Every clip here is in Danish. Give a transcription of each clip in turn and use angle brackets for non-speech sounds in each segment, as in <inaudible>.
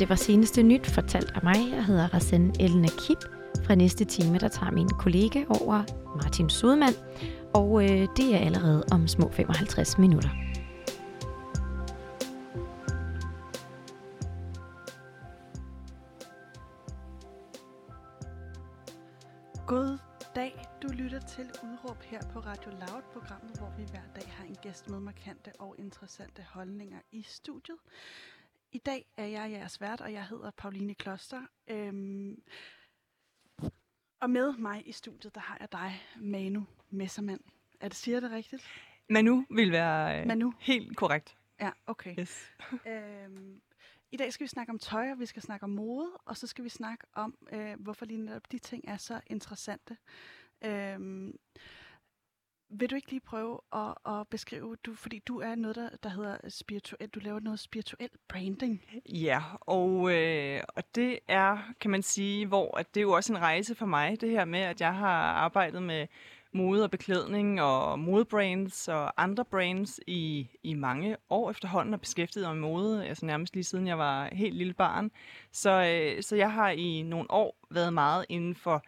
det var seneste nyt fortalt af mig. Jeg hedder Rasen Elna Kip. Fra næste time, der tager min kollega over, Martin Sudmand. og øh, det er allerede om små 55 minutter. God dag. Du lytter til Udråb her på Radio Loud, programmet, hvor vi hver dag har en gæst med markante og interessante holdninger i studiet. I dag er jeg jeres vært, og jeg hedder Pauline Kloster. Øhm, og med mig i studiet, der har jeg dig, Manu Messermann. Er det, siger det rigtigt? Manu vil være øh, Manu. helt korrekt. Ja, okay. Yes. <laughs> Øhm, I dag skal vi snakke om tøj, og vi skal snakke om mode, og så skal vi snakke om, øh, hvorfor lige netop de ting er så interessante. Øhm, vil du ikke lige prøve at, at beskrive, du, fordi du er noget, der, der hedder spirituel, du laver noget spirituel branding. Ja, og, øh, og det er, kan man sige, hvor at det er jo også en rejse for mig, det her med, at jeg har arbejdet med mode og beklædning og modebrands og andre brands i, i mange år efterhånden og beskæftiget mig med mode, altså nærmest lige siden jeg var helt lille barn. Så, øh, så jeg har i nogle år været meget inden for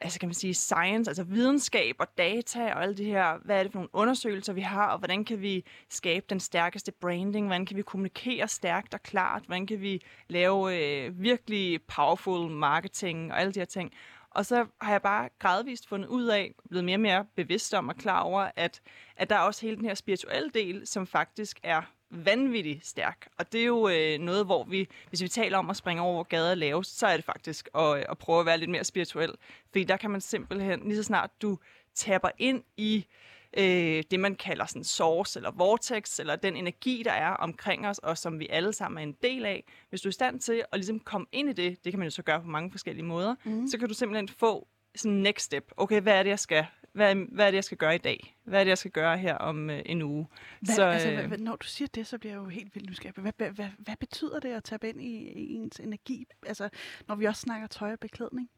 altså kan man sige, science, altså videnskab og data og alt det her, hvad er det for nogle undersøgelser, vi har, og hvordan kan vi skabe den stærkeste branding, hvordan kan vi kommunikere stærkt og klart, hvordan kan vi lave øh, virkelig powerful marketing og alle de her ting. Og så har jeg bare gradvist fundet ud af, blevet mere og mere bevidst om og klar over, at, at der er også hele den her spirituelle del, som faktisk er vanvittigt stærk. Og det er jo øh, noget, hvor vi, hvis vi taler om at springe over, hvor gader laves, så er det faktisk at, at prøve at være lidt mere spirituel. Fordi der kan man simpelthen, lige så snart du tapper ind i øh, det, man kalder sådan source eller vortex, eller den energi, der er omkring os, og som vi alle sammen er en del af. Hvis du er i stand til at ligesom komme ind i det, det kan man jo så gøre på mange forskellige måder, mm. så kan du simpelthen få sådan next step. Okay, hvad er det, jeg skal hvad, hvad er det, jeg skal gøre i dag? Hvad er det, jeg skal gøre her om øh, en uge? Hvad, så, altså, øh, hvad, når du siger det, så bliver jeg jo helt vildt nysgerrig. Hvad, hvad, hvad, hvad betyder det at tabe ind i, i ens energi? Altså, når vi også snakker tøj og beklædning?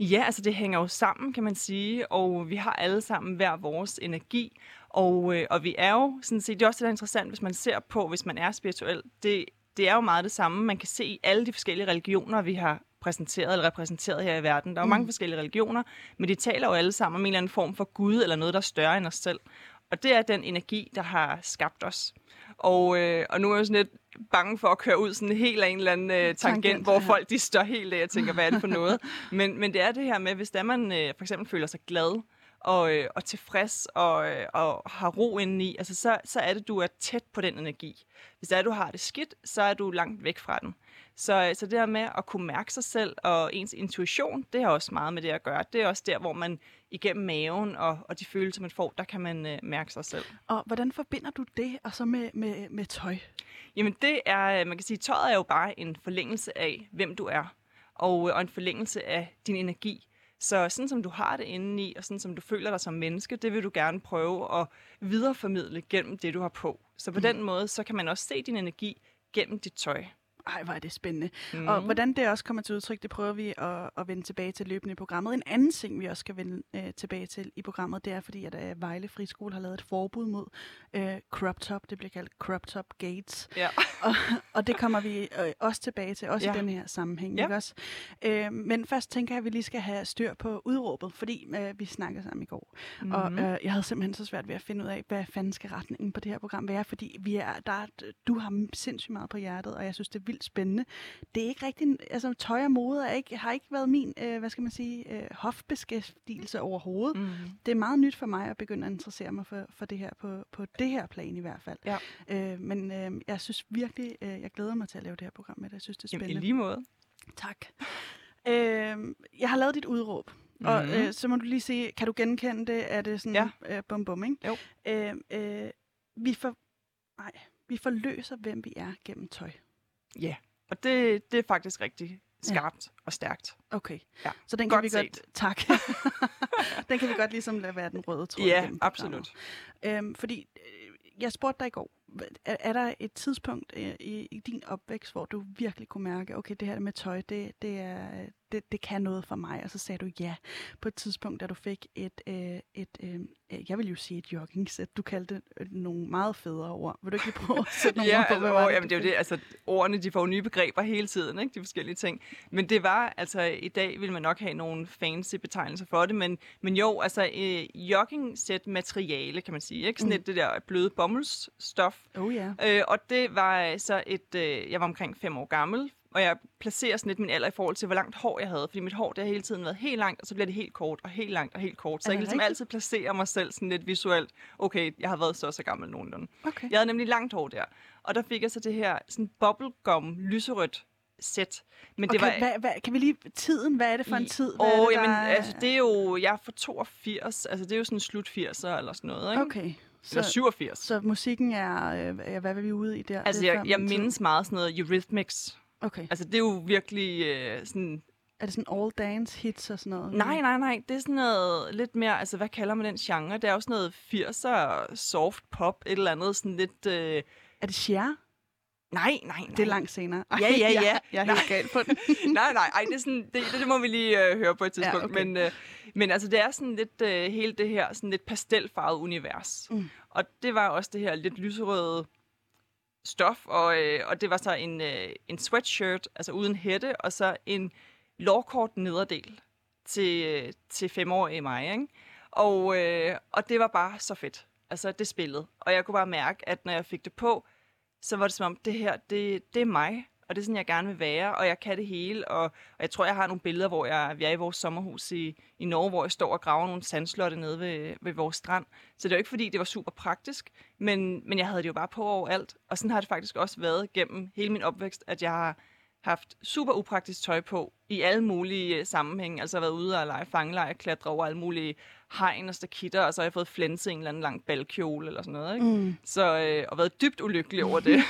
Ja, altså det hænger jo sammen, kan man sige, og vi har alle sammen hver vores energi, og, øh, og vi er jo sådan set, det er også det, der er interessant, hvis man ser på, hvis man er spirituel, det, det er jo meget det samme, man kan se i alle de forskellige religioner, vi har præsenteret eller repræsenteret her i verden. Der er jo mm. mange forskellige religioner, men de taler jo alle sammen om en eller anden form for Gud eller noget, der er større end os selv. Og det er den energi, der har skabt os. Og, øh, og nu er jeg sådan lidt bange for at køre ud sådan helt af en eller anden øh, tangent, tangent, hvor ja. folk de står helt af og tænker, hvad er det for <laughs> noget? men, men det er det her med, hvis der man øh, for eksempel føler sig glad, og, øh, og tilfreds og, øh, og har ro indeni, altså så, så er det, du er tæt på den energi. Hvis det er, du har det skidt, så er du langt væk fra den. Så, så det her med at kunne mærke sig selv og ens intuition, det har også meget med det at gøre. Det er også der, hvor man igennem maven og, og de følelser, man får, der kan man øh, mærke sig selv. Og hvordan forbinder du det og så med, med, med tøj? Jamen det er, man kan sige, tøjet er jo bare en forlængelse af, hvem du er. Og, og en forlængelse af din energi. Så sådan som du har det indeni, og sådan som du føler dig som menneske, det vil du gerne prøve at videreformidle gennem det, du har på. Så på mm. den måde, så kan man også se din energi gennem dit tøj. Ej, hvor er det spændende. Mm. Og hvordan det også kommer til udtryk, det prøver vi at, at vende tilbage til løbende i programmet. En anden ting, vi også skal vende øh, tilbage til i programmet, det er fordi, at øh, Vejle Friskole har lavet et forbud mod øh, crop top. Det bliver kaldt crop top gates. Ja. <laughs> og, og det kommer vi øh, også tilbage til, også ja. i den her sammenhæng. Ja. Ikke også? Øh, men først tænker jeg, at vi lige skal have styr på udråbet, fordi øh, vi snakkede sammen i går. Mm. Og øh, jeg havde simpelthen så svært ved at finde ud af, hvad fanden skal retningen på det her program være, fordi vi er, der, du har sindssygt meget på hjertet, og jeg synes, det er vildt spændende. Det er ikke rigtig, altså tøj og mode er ikke, har ikke været min, øh, hvad skal man sige, øh, hofbeskæftigelse overhovedet. Mm. Det er meget nyt for mig at begynde at interessere mig for, for det her, på, på det her plan i hvert fald. Ja. Øh, men øh, jeg synes virkelig, øh, jeg glæder mig til at lave det her program med det. Jeg synes, det er spændende. Jamen, i lige måde. Tak. Øh, jeg har lavet dit udråb. Mm-hmm. Og mhm. øh, så må du lige se, kan du genkende det? Er det sådan ja. øh, bum bum, ikke? Jo. Øh, øh, vi, for, nej, vi forløser, hvem vi er gennem tøj. Ja, og det, det er faktisk rigtig skarpt ja. og stærkt. Okay, ja. så den kan godt vi set. godt... Tak. <laughs> den kan vi godt ligesom lade være den røde tråd. Ja, absolut. Øhm, fordi øh, jeg spurgte dig i går, er, er der et tidspunkt øh, i, i din opvækst, hvor du virkelig kunne mærke, okay, det her med tøj, det, det, er, det, det kan noget for mig, og så sagde du ja på et tidspunkt, da du fik et, øh, et øh, jeg vil jo sige et joggingsæt. Du kaldte det nogle meget federe ord. Vil du ikke lige prøve at sætte <laughs> nogle ja, ord på, hvad altså, det? Jamen, det er jo det, altså ordene, de får nye begreber hele tiden, ikke? de forskellige ting. Men det var, altså i dag vil man nok have nogle fancy betegnelser for det, men, men jo, altså øh, jogging-sæt materiale, kan man sige, ikke? Sådan mm. et, det der bløde bommelsstof. Oh, yeah. øh, og det var så et, øh, jeg var omkring fem år gammel, og jeg placerer sådan lidt min alder i forhold til, hvor langt hår jeg havde. Fordi mit hår, det har hele tiden været helt langt, og så bliver det helt kort, og helt langt, og helt kort. Så jeg kan ligesom altid placere mig selv sådan lidt visuelt. Okay, jeg har været så så gammel nogenlunde. Okay. Jeg havde nemlig langt hår der. Og der fik jeg så det her sådan bubblegum lyserødt sæt. Men det okay, var, hvad, hvad, kan vi lige tiden, hvad er det for en tid? Åh, det, jamen, altså, det er jo, jeg er for 82, altså det er jo sådan slut 80'er eller sådan noget, ikke? Okay. Så, eller 87. Så musikken er, øh, hvad er vi ude i der? Altså, jeg, jeg mindes meget sådan noget Eurythmics Okay. Altså, det er jo virkelig øh, sådan... Er det sådan all dance hits og sådan noget? Nej, nej, nej. Det er sådan noget lidt mere... Altså, hvad kalder man den genre? Det er jo sådan noget 80'er soft pop, et eller andet sådan lidt... Øh... Er det Cher? Nej, nej, nej. Det er langt senere. Ej, ja, <laughs> ja, ja. Jeg, jeg er helt galt på <laughs> det. nej, nej, ej, det, er sådan, det, det, det må vi lige øh, høre på et tidspunkt. Ja, okay. men, øh, men altså, det er sådan lidt øh, hele det her sådan lidt pastelfarvet univers. Mm. Og det var også det her lidt lyserøde stof, og, øh, og det var så en, øh, en sweatshirt, altså uden hætte, og så en lårkort nederdel til, øh, til femårige mig. Ikke? Og, øh, og det var bare så fedt. Altså, det spillede. Og jeg kunne bare mærke, at når jeg fik det på, så var det som om, det her, det, det er mig og det er sådan, jeg gerne vil være, og jeg kan det hele, og, og jeg tror, jeg har nogle billeder, hvor jeg, vi er i vores sommerhus i, i Norge, hvor jeg står og graver nogle sandslotte nede ved, ved vores strand. Så det er jo ikke, fordi det var super praktisk, men, men jeg havde det jo bare på overalt, og sådan har det faktisk også været gennem hele min opvækst, at jeg har haft super upraktisk tøj på i alle mulige øh, sammenhænge. Altså været ude og lege fangelege, klatre over alle mulige hegn og stakitter, og så har jeg fået flænset en eller anden lang balkjole eller sådan noget. Ikke? Mm. Så, øh, og været dybt ulykkelig over det.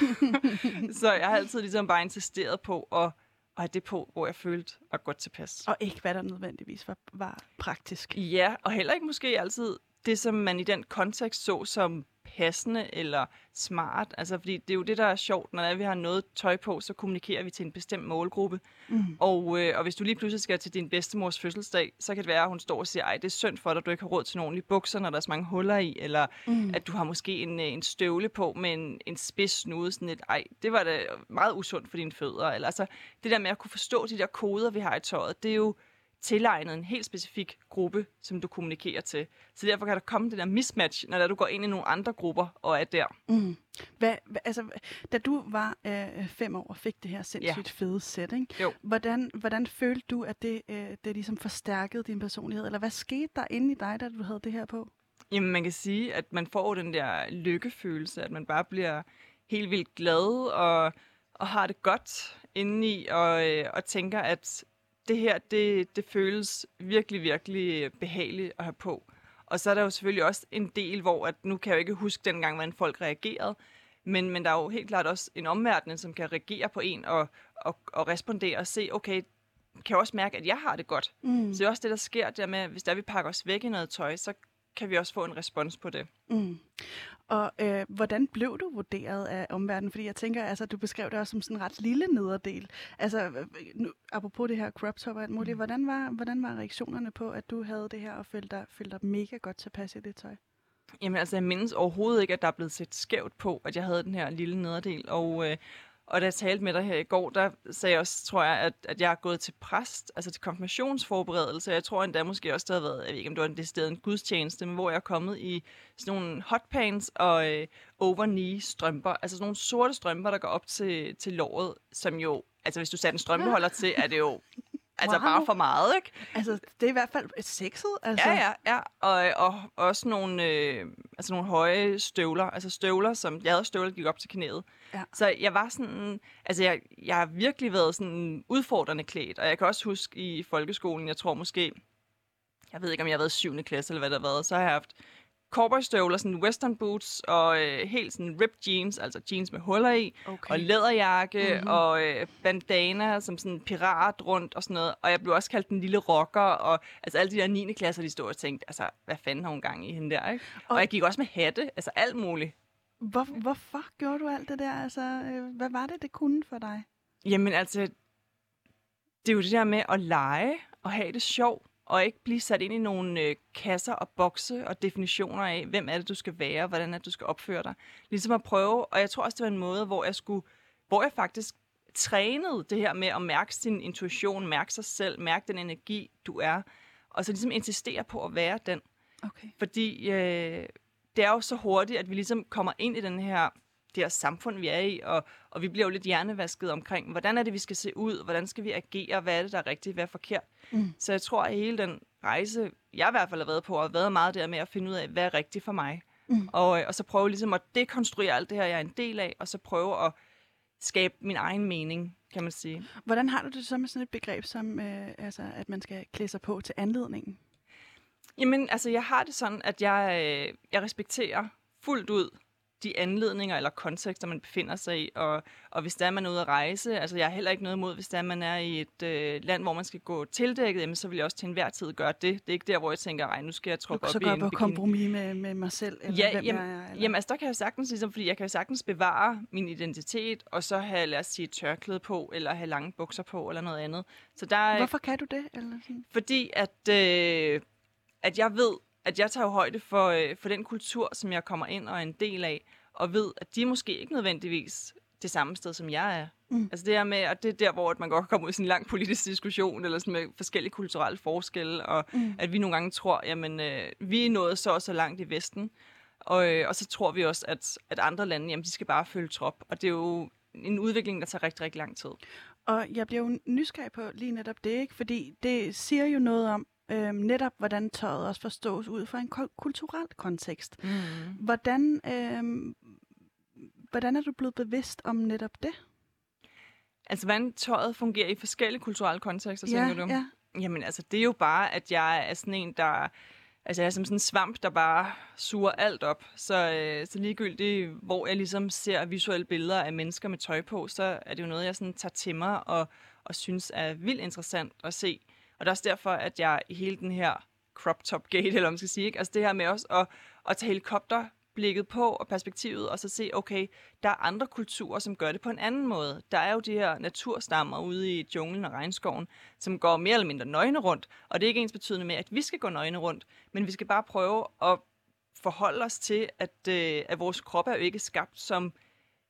<laughs> så jeg har altid ligesom bare insisteret på at, at have det på, hvor jeg følte var godt tilpas. Og ikke hvad der nødvendigvis var, var praktisk. Ja, og heller ikke måske altid det, som man i den kontekst så som passende eller smart. Altså, fordi det er jo det, der er sjovt, når vi har noget tøj på, så kommunikerer vi til en bestemt målgruppe. Mm. Og, øh, og hvis du lige pludselig skal til din bedstemors fødselsdag, så kan det være, at hun står og siger, ej, det er synd for dig, at du ikke har råd til nogle ordentlige bukser, når der er så mange huller i, eller mm. at du har måske en, øh, en støvle på med en, en spids snude, sådan et, ej, det var da meget usundt for dine fødder. Eller, altså, det der med at kunne forstå de der koder, vi har i tøjet, det er jo tilegnet en helt specifik gruppe, som du kommunikerer til. Så derfor kan der komme det der mismatch, når du går ind i nogle andre grupper og er der. Mm. Hvad, hvad, altså, da du var øh, fem år og fik det her sindssygt ja. fede sæt, ikke? Jo. Hvordan, hvordan følte du, at det, øh, det ligesom forstærkede din personlighed? Eller hvad skete der inde i dig, da du havde det her på? Jamen, man kan sige, at man får den der lykkefølelse, at man bare bliver helt vildt glad og, og har det godt indeni og, øh, og tænker, at det her, det, det føles virkelig, virkelig behageligt at have på. Og så er der jo selvfølgelig også en del, hvor at nu kan jeg jo ikke huske dengang, hvordan folk reagerede, men, men der er jo helt klart også en omverden, som kan reagere på en og, og, og respondere og se, okay, kan jeg også mærke, at jeg har det godt. Mm. Så det er også det, der sker der med, hvis der vi pakker os væk i noget tøj, så kan vi også få en respons på det. Mm. Og øh, hvordan blev du vurderet af omverdenen? Fordi jeg tænker, altså, du beskrev det også som sådan en ret lille nederdel. Altså, øh, nu, apropos det her crop top og alt muligt, mm. hvordan, var, hvordan var reaktionerne på, at du havde det her og følte dig, følte dig mega godt tilpas i det tøj? Jamen altså, jeg mindes overhovedet ikke, at der er blevet set skævt på, at jeg havde den her lille nederdel. Og, øh, og da jeg talte med dig her i går, der sagde jeg også, tror jeg, at, at jeg er gået til præst, altså til konfirmationsforberedelse. Jeg tror endda måske også, der har været, jeg ved ikke, om det var en sted en gudstjeneste, men hvor jeg er kommet i sådan nogle hotpants og øh, over-knee strømper. Altså sådan nogle sorte strømper, der går op til, til låret, som jo, altså hvis du satte en strømpeholder til, er det jo <laughs> Altså wow. bare for meget, ikke? Altså, det er i hvert fald sexet, altså. Ja, ja, ja. Og, og også nogle, øh, altså nogle høje støvler. Altså støvler, som... Jeg havde støvler, gik op til knæet. Ja. Så jeg var sådan... Altså, jeg, jeg har virkelig været sådan udfordrende klædt. Og jeg kan også huske i folkeskolen, jeg tror måske... Jeg ved ikke, om jeg har været i 7. klasse, eller hvad der har været. Så har jeg haft cowboystøvler, sådan western boots og øh, helt sådan ripped jeans, altså jeans med huller i, okay. og læderjakke mm-hmm. og øh, bandana som sådan pirat rundt og sådan noget. Og jeg blev også kaldt den lille rocker, og altså alle de der 9. klasser, de stod og tænkte, altså hvad fanden har hun gang i hende der, ikke? Og, og jeg gik også med hatte, altså alt muligt. Hvor, hvorfor gjorde du alt det der? Altså, øh, hvad var det, det kunne for dig? Jamen altså, det er jo det der med at lege og have det sjovt, og ikke blive sat ind i nogle øh, kasser og bokse og definitioner af, hvem er det, du skal være, hvordan er det, du skal opføre dig. Ligesom at prøve, og jeg tror også, det var en måde, hvor jeg skulle, hvor jeg faktisk trænede det her med at mærke sin intuition, mærke sig selv, mærke den energi, du er, og så ligesom insistere på at være den. Okay. Fordi øh, det er jo så hurtigt, at vi ligesom kommer ind i den her, det her samfund, vi er i, og, og vi bliver jo lidt hjernevasket omkring, hvordan er det, vi skal se ud, hvordan skal vi agere, hvad er det, der er rigtigt, hvad er forkert. Mm. Så jeg tror, at hele den rejse, jeg i hvert fald har været på, har været meget der med at finde ud af, hvad er rigtigt for mig. Mm. Og, øh, og så prøve ligesom at dekonstruere alt det her, jeg er en del af, og så prøve at skabe min egen mening, kan man sige. Hvordan har du det så med sådan et begreb som, øh, altså, at man skal klæde sig på til anledningen? Jamen, altså, jeg har det sådan, at jeg, øh, jeg respekterer fuldt ud de anledninger eller kontekster, man befinder sig i. Og, og hvis der er man er ude at rejse, altså jeg har heller ikke noget imod, hvis der er man er i et øh, land, hvor man skal gå tildækket, jamen, så vil jeg også til enhver tid gøre det. Det er ikke der, hvor jeg tænker, ej, nu skal jeg troppe op så i går en på bikini. kompromis med, med mig selv, eller Ja, hvem jamen, jeg er? Eller? Jamen, altså, der kan jeg sagtens, ligesom, fordi jeg kan jo sagtens bevare min identitet, og så have, lad os sige, tørklæde på, eller have lange bukser på, eller noget andet. Så der er, Hvorfor kan du det? Eller fordi at, øh, at jeg ved, at jeg tager højde for, øh, for den kultur, som jeg kommer ind og er en del af, og ved, at de er måske ikke nødvendigvis det samme sted, som jeg er. Mm. Altså det er med, at det er der, hvor at man godt kan komme ud i sådan en lang politisk diskussion, eller sådan med forskellige kulturelle forskelle, og Mm. at vi nogle gange tror, jamen, øh, vi er nået så og så langt i Vesten, og, øh, og så tror vi også, at, at andre lande, jamen, de skal bare følge trop. Og det er jo en udvikling, der tager rigtig, rigtig lang tid. Og jeg bliver jo nysgerrig på lige netop det, ikke? fordi det siger jo noget om øhm, netop, hvordan tøjet også forstås ud fra en kulturel kontekst. Mm. Hvordan, øhm, hvordan er du blevet bevidst om netop det? Altså, hvordan tøjet fungerer i forskellige kulturelle kontekster, tænker du? ja. Jamen, altså, det er jo bare, at jeg er sådan en, der... Altså, jeg er som sådan en svamp, der bare suger alt op. Så, øh, så ligegyldigt, hvor jeg ligesom ser visuelle billeder af mennesker med tøj på, så er det jo noget, jeg sådan tager til mig og, og synes er vildt interessant at se. Og det er også derfor, at jeg i hele den her crop top gate, eller hvad man skal sige, ikke? altså det her med også at, at tage helikopterblikket på og perspektivet, og så se, okay, der er andre kulturer, som gør det på en anden måde. Der er jo de her naturstammer ude i junglen og regnskoven, som går mere eller mindre nøgne rundt, og det er ikke ens betydende med, at vi skal gå nøgne rundt, men vi skal bare prøve at forholde os til, at, øh, at vores krop er jo ikke skabt som,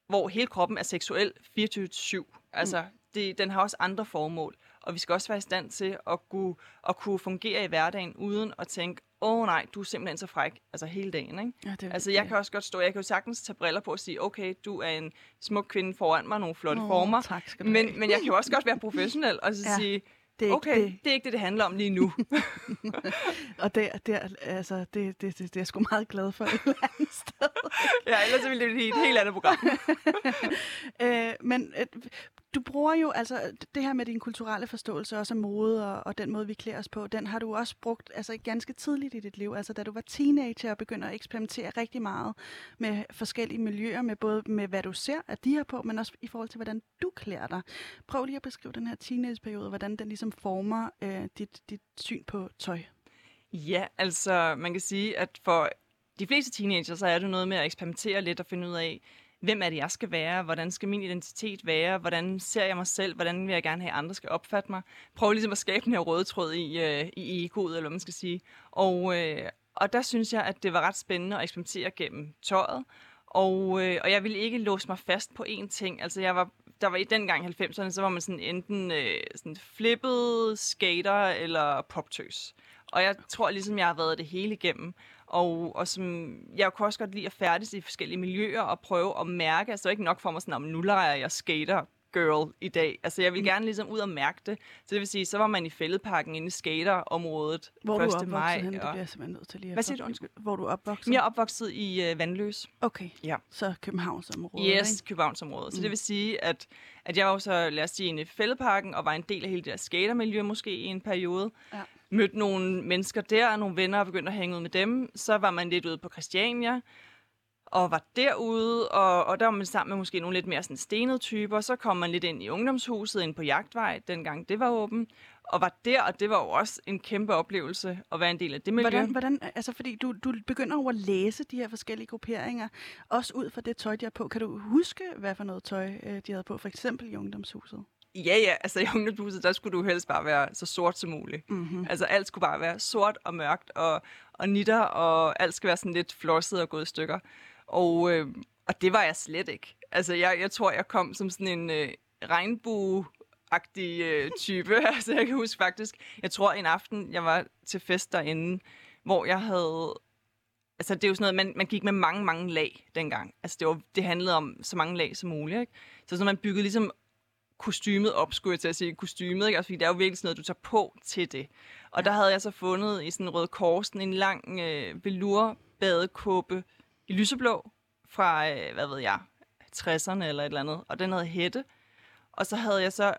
hvor hele kroppen er seksuel 24-7. Altså, det, den har også andre formål, og vi skal også være i stand til at kunne, at kunne fungere i hverdagen, uden at tænke, åh oh, nej, du er simpelthen så fræk, altså hele dagen, ikke? ja det, Altså, jeg kan også godt stå, jeg kan jo sagtens tage briller på og sige, okay, du er en smuk kvinde foran mig, nogle flotte Åh, former, Tak skal du have. men, men jeg kan jo også godt være professionel og så Ja, sige, det er okay, det. det er ikke det, det handler om lige nu. <laughs> Og det, det, altså, det, det, det, det er jeg sgu meget glad for et eller andet sted. ja, ellers ville det blive et helt andet program. <laughs> øh, men øh, du bruger jo altså det her med din kulturelle forståelse, også af mode og, og den måde, vi klæder os på, den har du også brugt altså, ganske tidligt i dit liv. Altså da du var teenager og begynder at eksperimentere rigtig meget med forskellige miljøer, med både med hvad du ser, at de har på, men også i forhold til, hvordan du klæder dig. Prøv lige at beskrive den her teenageperiode, hvordan den ligesom former øh, dit, dit syn på tøj. Ja, altså man kan sige, at for de fleste teenager, så er det noget med at eksperimentere lidt og finde ud af, hvem er det, jeg skal være? Hvordan skal min identitet være? Hvordan ser jeg mig selv? Hvordan vil jeg gerne have, at andre skal opfatte mig? Prøv ligesom at skabe den her røde tråd i, øh, i egoet, eller hvad man skal sige. Og, øh, og der synes jeg, at det var ret spændende at eksperimentere gennem tøjet. Og, øh, og jeg ville ikke låse mig fast på én ting. Altså jeg var, der var i dengang gang 90'erne, så var man sådan enten øh, sådan flippet, skater eller poptøs. Og jeg tror ligesom, jeg har været det hele igennem. Og, og som, jeg kunne også godt lide at færdes i forskellige miljøer og prøve at mærke. Altså det var ikke nok for mig sådan, om nu leger jeg skater girl i dag. Altså jeg vil gerne ligesom ud og mærke det. Så det vil sige, så var man i fældeparken inde i skaterområdet Hvor er du 1. opvokset maj. henne? Det Og... bliver jeg simpelthen nødt til lige at Hvad siger du? Undskyld. Hvor du opvokset? Jeg er opvokset i øh, Vandløs. Okay, Ja. så Københavnsområdet, Yes, ikke? Københavnsområdet. Så Mm. det vil sige, at, at jeg var så, lad os sige, inde i fældeparken og var en del af hele det der skatermiljø måske i en periode. Ja. Mødte nogle mennesker der, nogle venner og begyndte at hænge ud med dem. Så var man lidt ude på Christiania og var derude, og, og der var man sammen med måske nogle lidt mere sådan stenede typer. Så kom man lidt ind i ungdomshuset, ind på Jagtvej, dengang det var åben. og var der, og det var jo også en kæmpe oplevelse at være en del af det miljø. Hvordan, hvordan altså fordi du, du begynder over at læse de her forskellige grupperinger, også ud fra det tøj, de har på. Kan du huske, hvad for noget tøj, øh, de havde på, for eksempel i ungdomshuset? Ja, ja, altså i ungdomshuset, der skulle du helst bare være så sort som muligt. Mm-hmm. Altså alt skulle bare være sort og mørkt og, og nitter, og alt skal være sådan lidt flosset og gået i stykker. Og, øh, og det var jeg slet ikke. Altså jeg, jeg tror, jeg kom som sådan en øh, regnbue agtig øh, <laughs> type. altså, jeg kan huske faktisk, jeg tror en aften, jeg var til fest derinde, hvor jeg havde... Altså, det er jo sådan noget, man, man gik med mange, mange lag dengang. Altså, det, var, det handlede om så mange lag som muligt, ikke? Så sådan, man byggede ligesom kostymet op, skulle jeg til at sige, kostymet, ikke? Altså, fordi det er jo virkelig sådan noget, du tager på til det. Og ja. der havde jeg så fundet i sådan en rød kors, en lang øh, velour badekåbe i lyseblå fra, øh, hvad ved jeg, 60'erne eller et eller andet. Og den havde hætte. Og så havde jeg så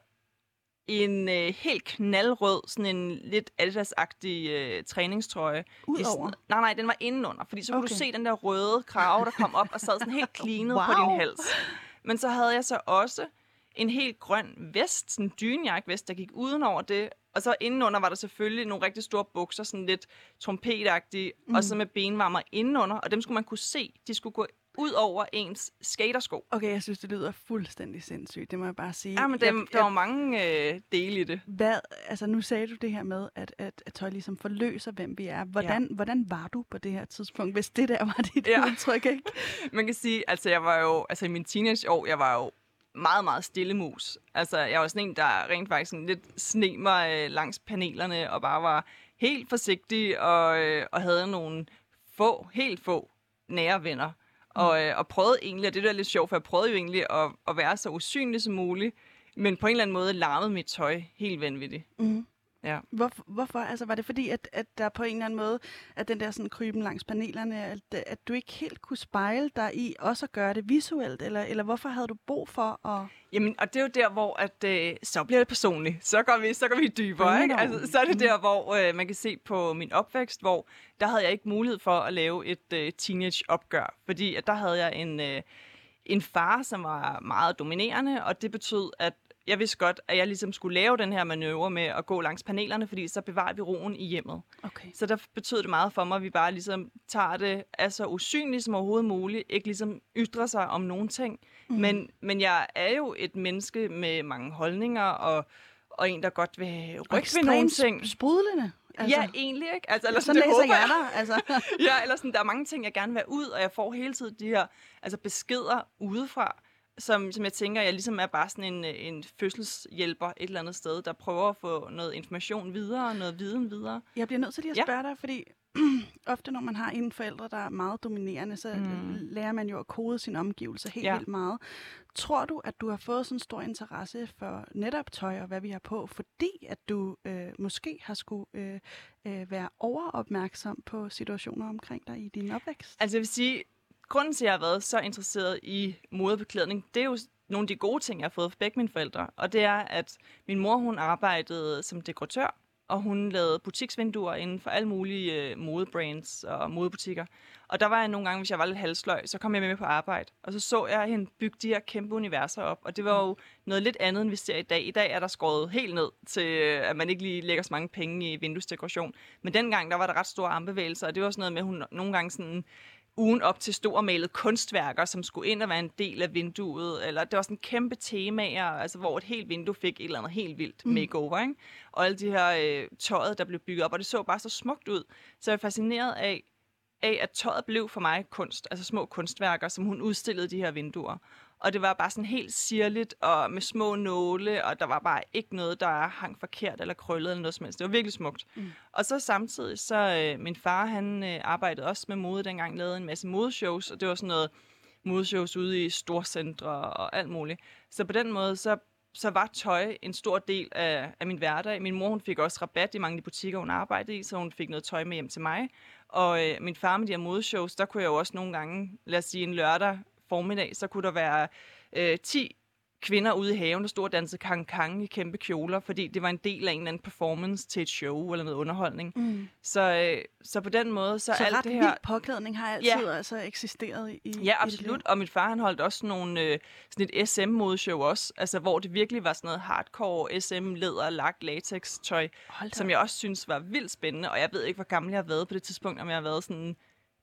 en øh, helt knaldrød, sådan en lidt Adidas-agtig øh, træningstrøje. Udover? I, nej, nej, den var indenunder, fordi så okay. kunne du se den der røde krave, der kom op og sad sådan helt <laughs> cleanet wow. på din hals. Men så havde jeg så også en helt grøn vest, sådan en dynjak-vest, der gik udenover det. Og så indenunder var der selvfølgelig nogle rigtig store bukser, sådan lidt trompetagtige, mm. og så med benvarmer indenunder, og dem skulle man kunne se. De skulle gå ud over ens skatersko. Okay, jeg synes, det lyder fuldstændig sindssygt. Det må jeg bare sige. Ja, men det, jeg, der var mange øh, dele i det. Hvad, altså nu sagde du det her med, at, at, at tøj ligesom forløser, hvem vi er. Hvordan, ja. hvordan var du på det her tidspunkt, hvis det der var dit ja. <laughs> udtryk, ikke? Man kan sige, altså jeg var jo, altså i min teenageår, jeg var jo meget, meget stille mus. Altså, jeg var sådan en, der rent faktisk sådan lidt sne mig øh, langs panelerne, og bare var helt forsigtig, og, øh, og havde nogle få, helt få nære venner. Og, øh, og prøvede egentlig, og det der er lidt sjovt, for jeg prøvede jo egentlig at, at være så usynlig som muligt, men på en eller anden måde larmede mit tøj helt vanvittigt. Mm. Ja. Hvor, hvorfor? Altså, var det fordi, at, at der på en eller anden måde, at den der sådan kryben langs panelerne, at, at du ikke helt kunne spejle dig i også at gøre det visuelt? Eller, eller hvorfor havde du brug for at... Jamen, og det er jo der, hvor at, øh, så bliver det personligt. Så går vi, så går vi dybere, ikke? Altså, så er det der, hvor øh, man kan se på min opvækst, hvor der havde jeg ikke mulighed for at lave et øh, teenage-opgør. Fordi at der havde jeg en... Øh, en far, som var meget dominerende, og det betød, at jeg vidste godt, at jeg ligesom skulle lave den her manøvre med at gå langs panelerne, fordi så bevarer vi roen i hjemmet. Okay. Så der betød det meget for mig, at vi bare ligesom tager det altså usynligt som overhovedet muligt, ikke ligesom ytrer sig om nogen ting. Mm. Men, men jeg er jo et menneske med mange holdninger, og, og en, der godt vil rykke ved nogle ting. sprudlende. Altså, ja, egentlig ikke. Altså, eller sådan, sådan læser jeg dig. Altså. <laughs> ja, eller sådan, der er mange ting, jeg gerne vil ud, og jeg får hele tiden de her altså, beskeder udefra som, som jeg tænker, jeg ligesom er bare sådan en, en fødselshjælper et eller andet sted, der prøver at få noget information videre, noget viden videre. Jeg bliver nødt til lige at spørge ja. dig, fordi <clears throat> ofte når man har en forælder, der er meget dominerende, så mm. lærer man jo at kode sin omgivelser helt ja. vildt meget. Tror du, at du har fået sådan en stor interesse for netop tøj og hvad vi har på, fordi at du øh, måske har skulle øh, øh, være overopmærksom på situationer omkring dig i din opvækst? Altså jeg vil sige, grunden til, at jeg har været så interesseret i modebeklædning, det er jo nogle af de gode ting, jeg har fået fra begge mine forældre. Og det er, at min mor, hun arbejdede som dekoratør, og hun lavede butiksvinduer inden for alle mulige øh, modebrands og modebutikker. Og der var jeg nogle gange, hvis jeg var lidt halsløg, så kom jeg med på arbejde. Og så så jeg hende bygge de her kæmpe universer op. Og det var jo noget lidt andet, end vi ser i dag. I dag er der skåret helt ned til, øh, at man ikke lige lægger så mange penge i vinduesdekoration. Men dengang, der var der ret store armbevægelser, og det var sådan noget med, at hun nogle gange sådan ugen op til stormalet kunstværker, som skulle ind og være en del af vinduet. Eller det var sådan kæmpe temaer, altså, hvor et helt vindue fik et eller andet helt vildt mm. makeover. Ikke? Og alle de her øh, tøjet, der blev bygget op, og det så bare så smukt ud. Så jeg er fascineret af, af, at tøjet blev for mig kunst, altså små kunstværker, som hun udstillede de her vinduer. Og det var bare sådan helt sirligt og med små nåle, og der var bare ikke noget, der hang forkert eller krøllet eller noget som helst. Det var virkelig smukt. Mm. Og så samtidig, så øh, min far, han øh, arbejdede også med mode dengang, lavede en masse modeshows, og det var sådan noget modeshows ude i storcentre og alt muligt. Så på den måde, så så var tøj en stor del af, af min hverdag. Min mor hun fik også rabat i mange af de butikker, hun arbejdede i, så hun fik noget tøj med hjem til mig. Og øh, min far med de her modeshows, der kunne jeg jo også nogle gange, lad os sige en lørdag, formiddag, så kunne der være øh, 10 kvinder ude i haven, der stod og dansede kang-kang i kæmpe kjoler, fordi det var en del af en eller anden performance til et show eller noget underholdning. Mm. Så, øh, så på den måde, så, så alt ret det her... påklædning har altid ja. altså eksisteret i Ja, absolut. Og min far, han holdt også nogle, øh, sådan et SM-modeshow også, altså hvor det virkelig var sådan noget hardcore SM-læder, lak, latex tøj, som jeg også synes var vildt spændende, og jeg ved ikke, hvor gammel jeg har været på det tidspunkt, om jeg har været sådan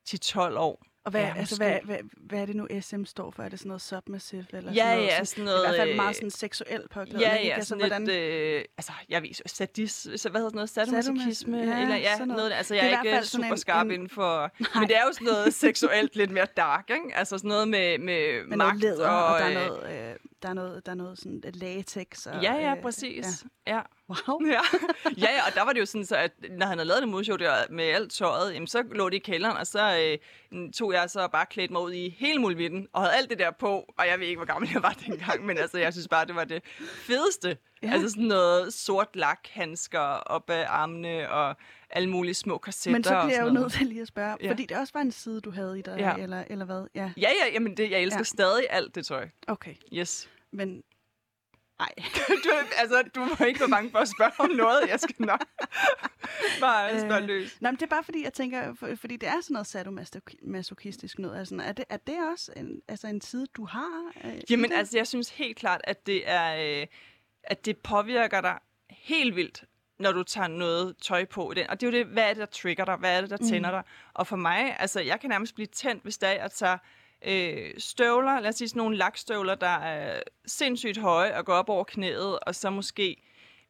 10-12 år. Og hvad, ja, altså, hvad, hvad, hvad er det nu, SM står for? Er det sådan noget submissive? Eller ja, sådan noget, ja, sådan noget... I hvert fald meget sådan seksuel påklædning. Ja, ja, ikke? altså, sådan hvordan... lidt, øh, altså, jeg ved sadis, hvad hedder sådan noget, sadomasochisme? Ja, eller, ja, sådan noget. noget. Altså, jeg er, er ikke super skarp en, inden for... Nej. Men det er jo sådan noget <laughs> seksuelt lidt mere dark, ikke? Altså sådan noget med, med, med magt leder, og... og der er noget, øh, der er noget, der er noget sådan latex. Og, ja, ja, præcis. Ja. ja. Wow. Ja. <laughs> ja, ja, og der var det jo sådan, så at når han havde lavet det modshow der med alt tøjet, jamen, så lå det i kælderen, og så øh, tog jeg så bare klædt mig ud i hele muligheden, og havde alt det der på, og jeg ved ikke, hvor gammel jeg var dengang, men altså, jeg synes bare, det var det fedeste. Ja. Altså sådan noget sort lak, handsker op ad armene, og alle mulige små kassetter. Men så bliver jeg jo nødt til lige at spørge, ja. fordi det også var en side, du havde i dig, ja. eller, eller hvad? Ja, ja, ja jamen det, jeg elsker ja. stadig alt det tøj. Okay. Yes. Men Nej. <laughs> du, altså, du må ikke være bange for at spørge om noget. Jeg skal nok bare øh, spørge løs. Nej, men det er bare fordi, jeg tænker, for, fordi det er sådan noget sadomasochistisk noget. Altså, er, det, er det også en, altså en side, du har? Øh, Jamen, altså, jeg synes helt klart, at det er, øh, at det påvirker dig helt vildt, når du tager noget tøj på. Den. Og det er jo det, hvad er det, der trigger dig? Hvad er det, der tænder mm. dig? Og for mig, altså, jeg kan nærmest blive tændt, hvis det er, at tage øh, støvler, lad os sige sådan nogle lakstøvler, der er sindssygt høje og går op over knæet, og så måske,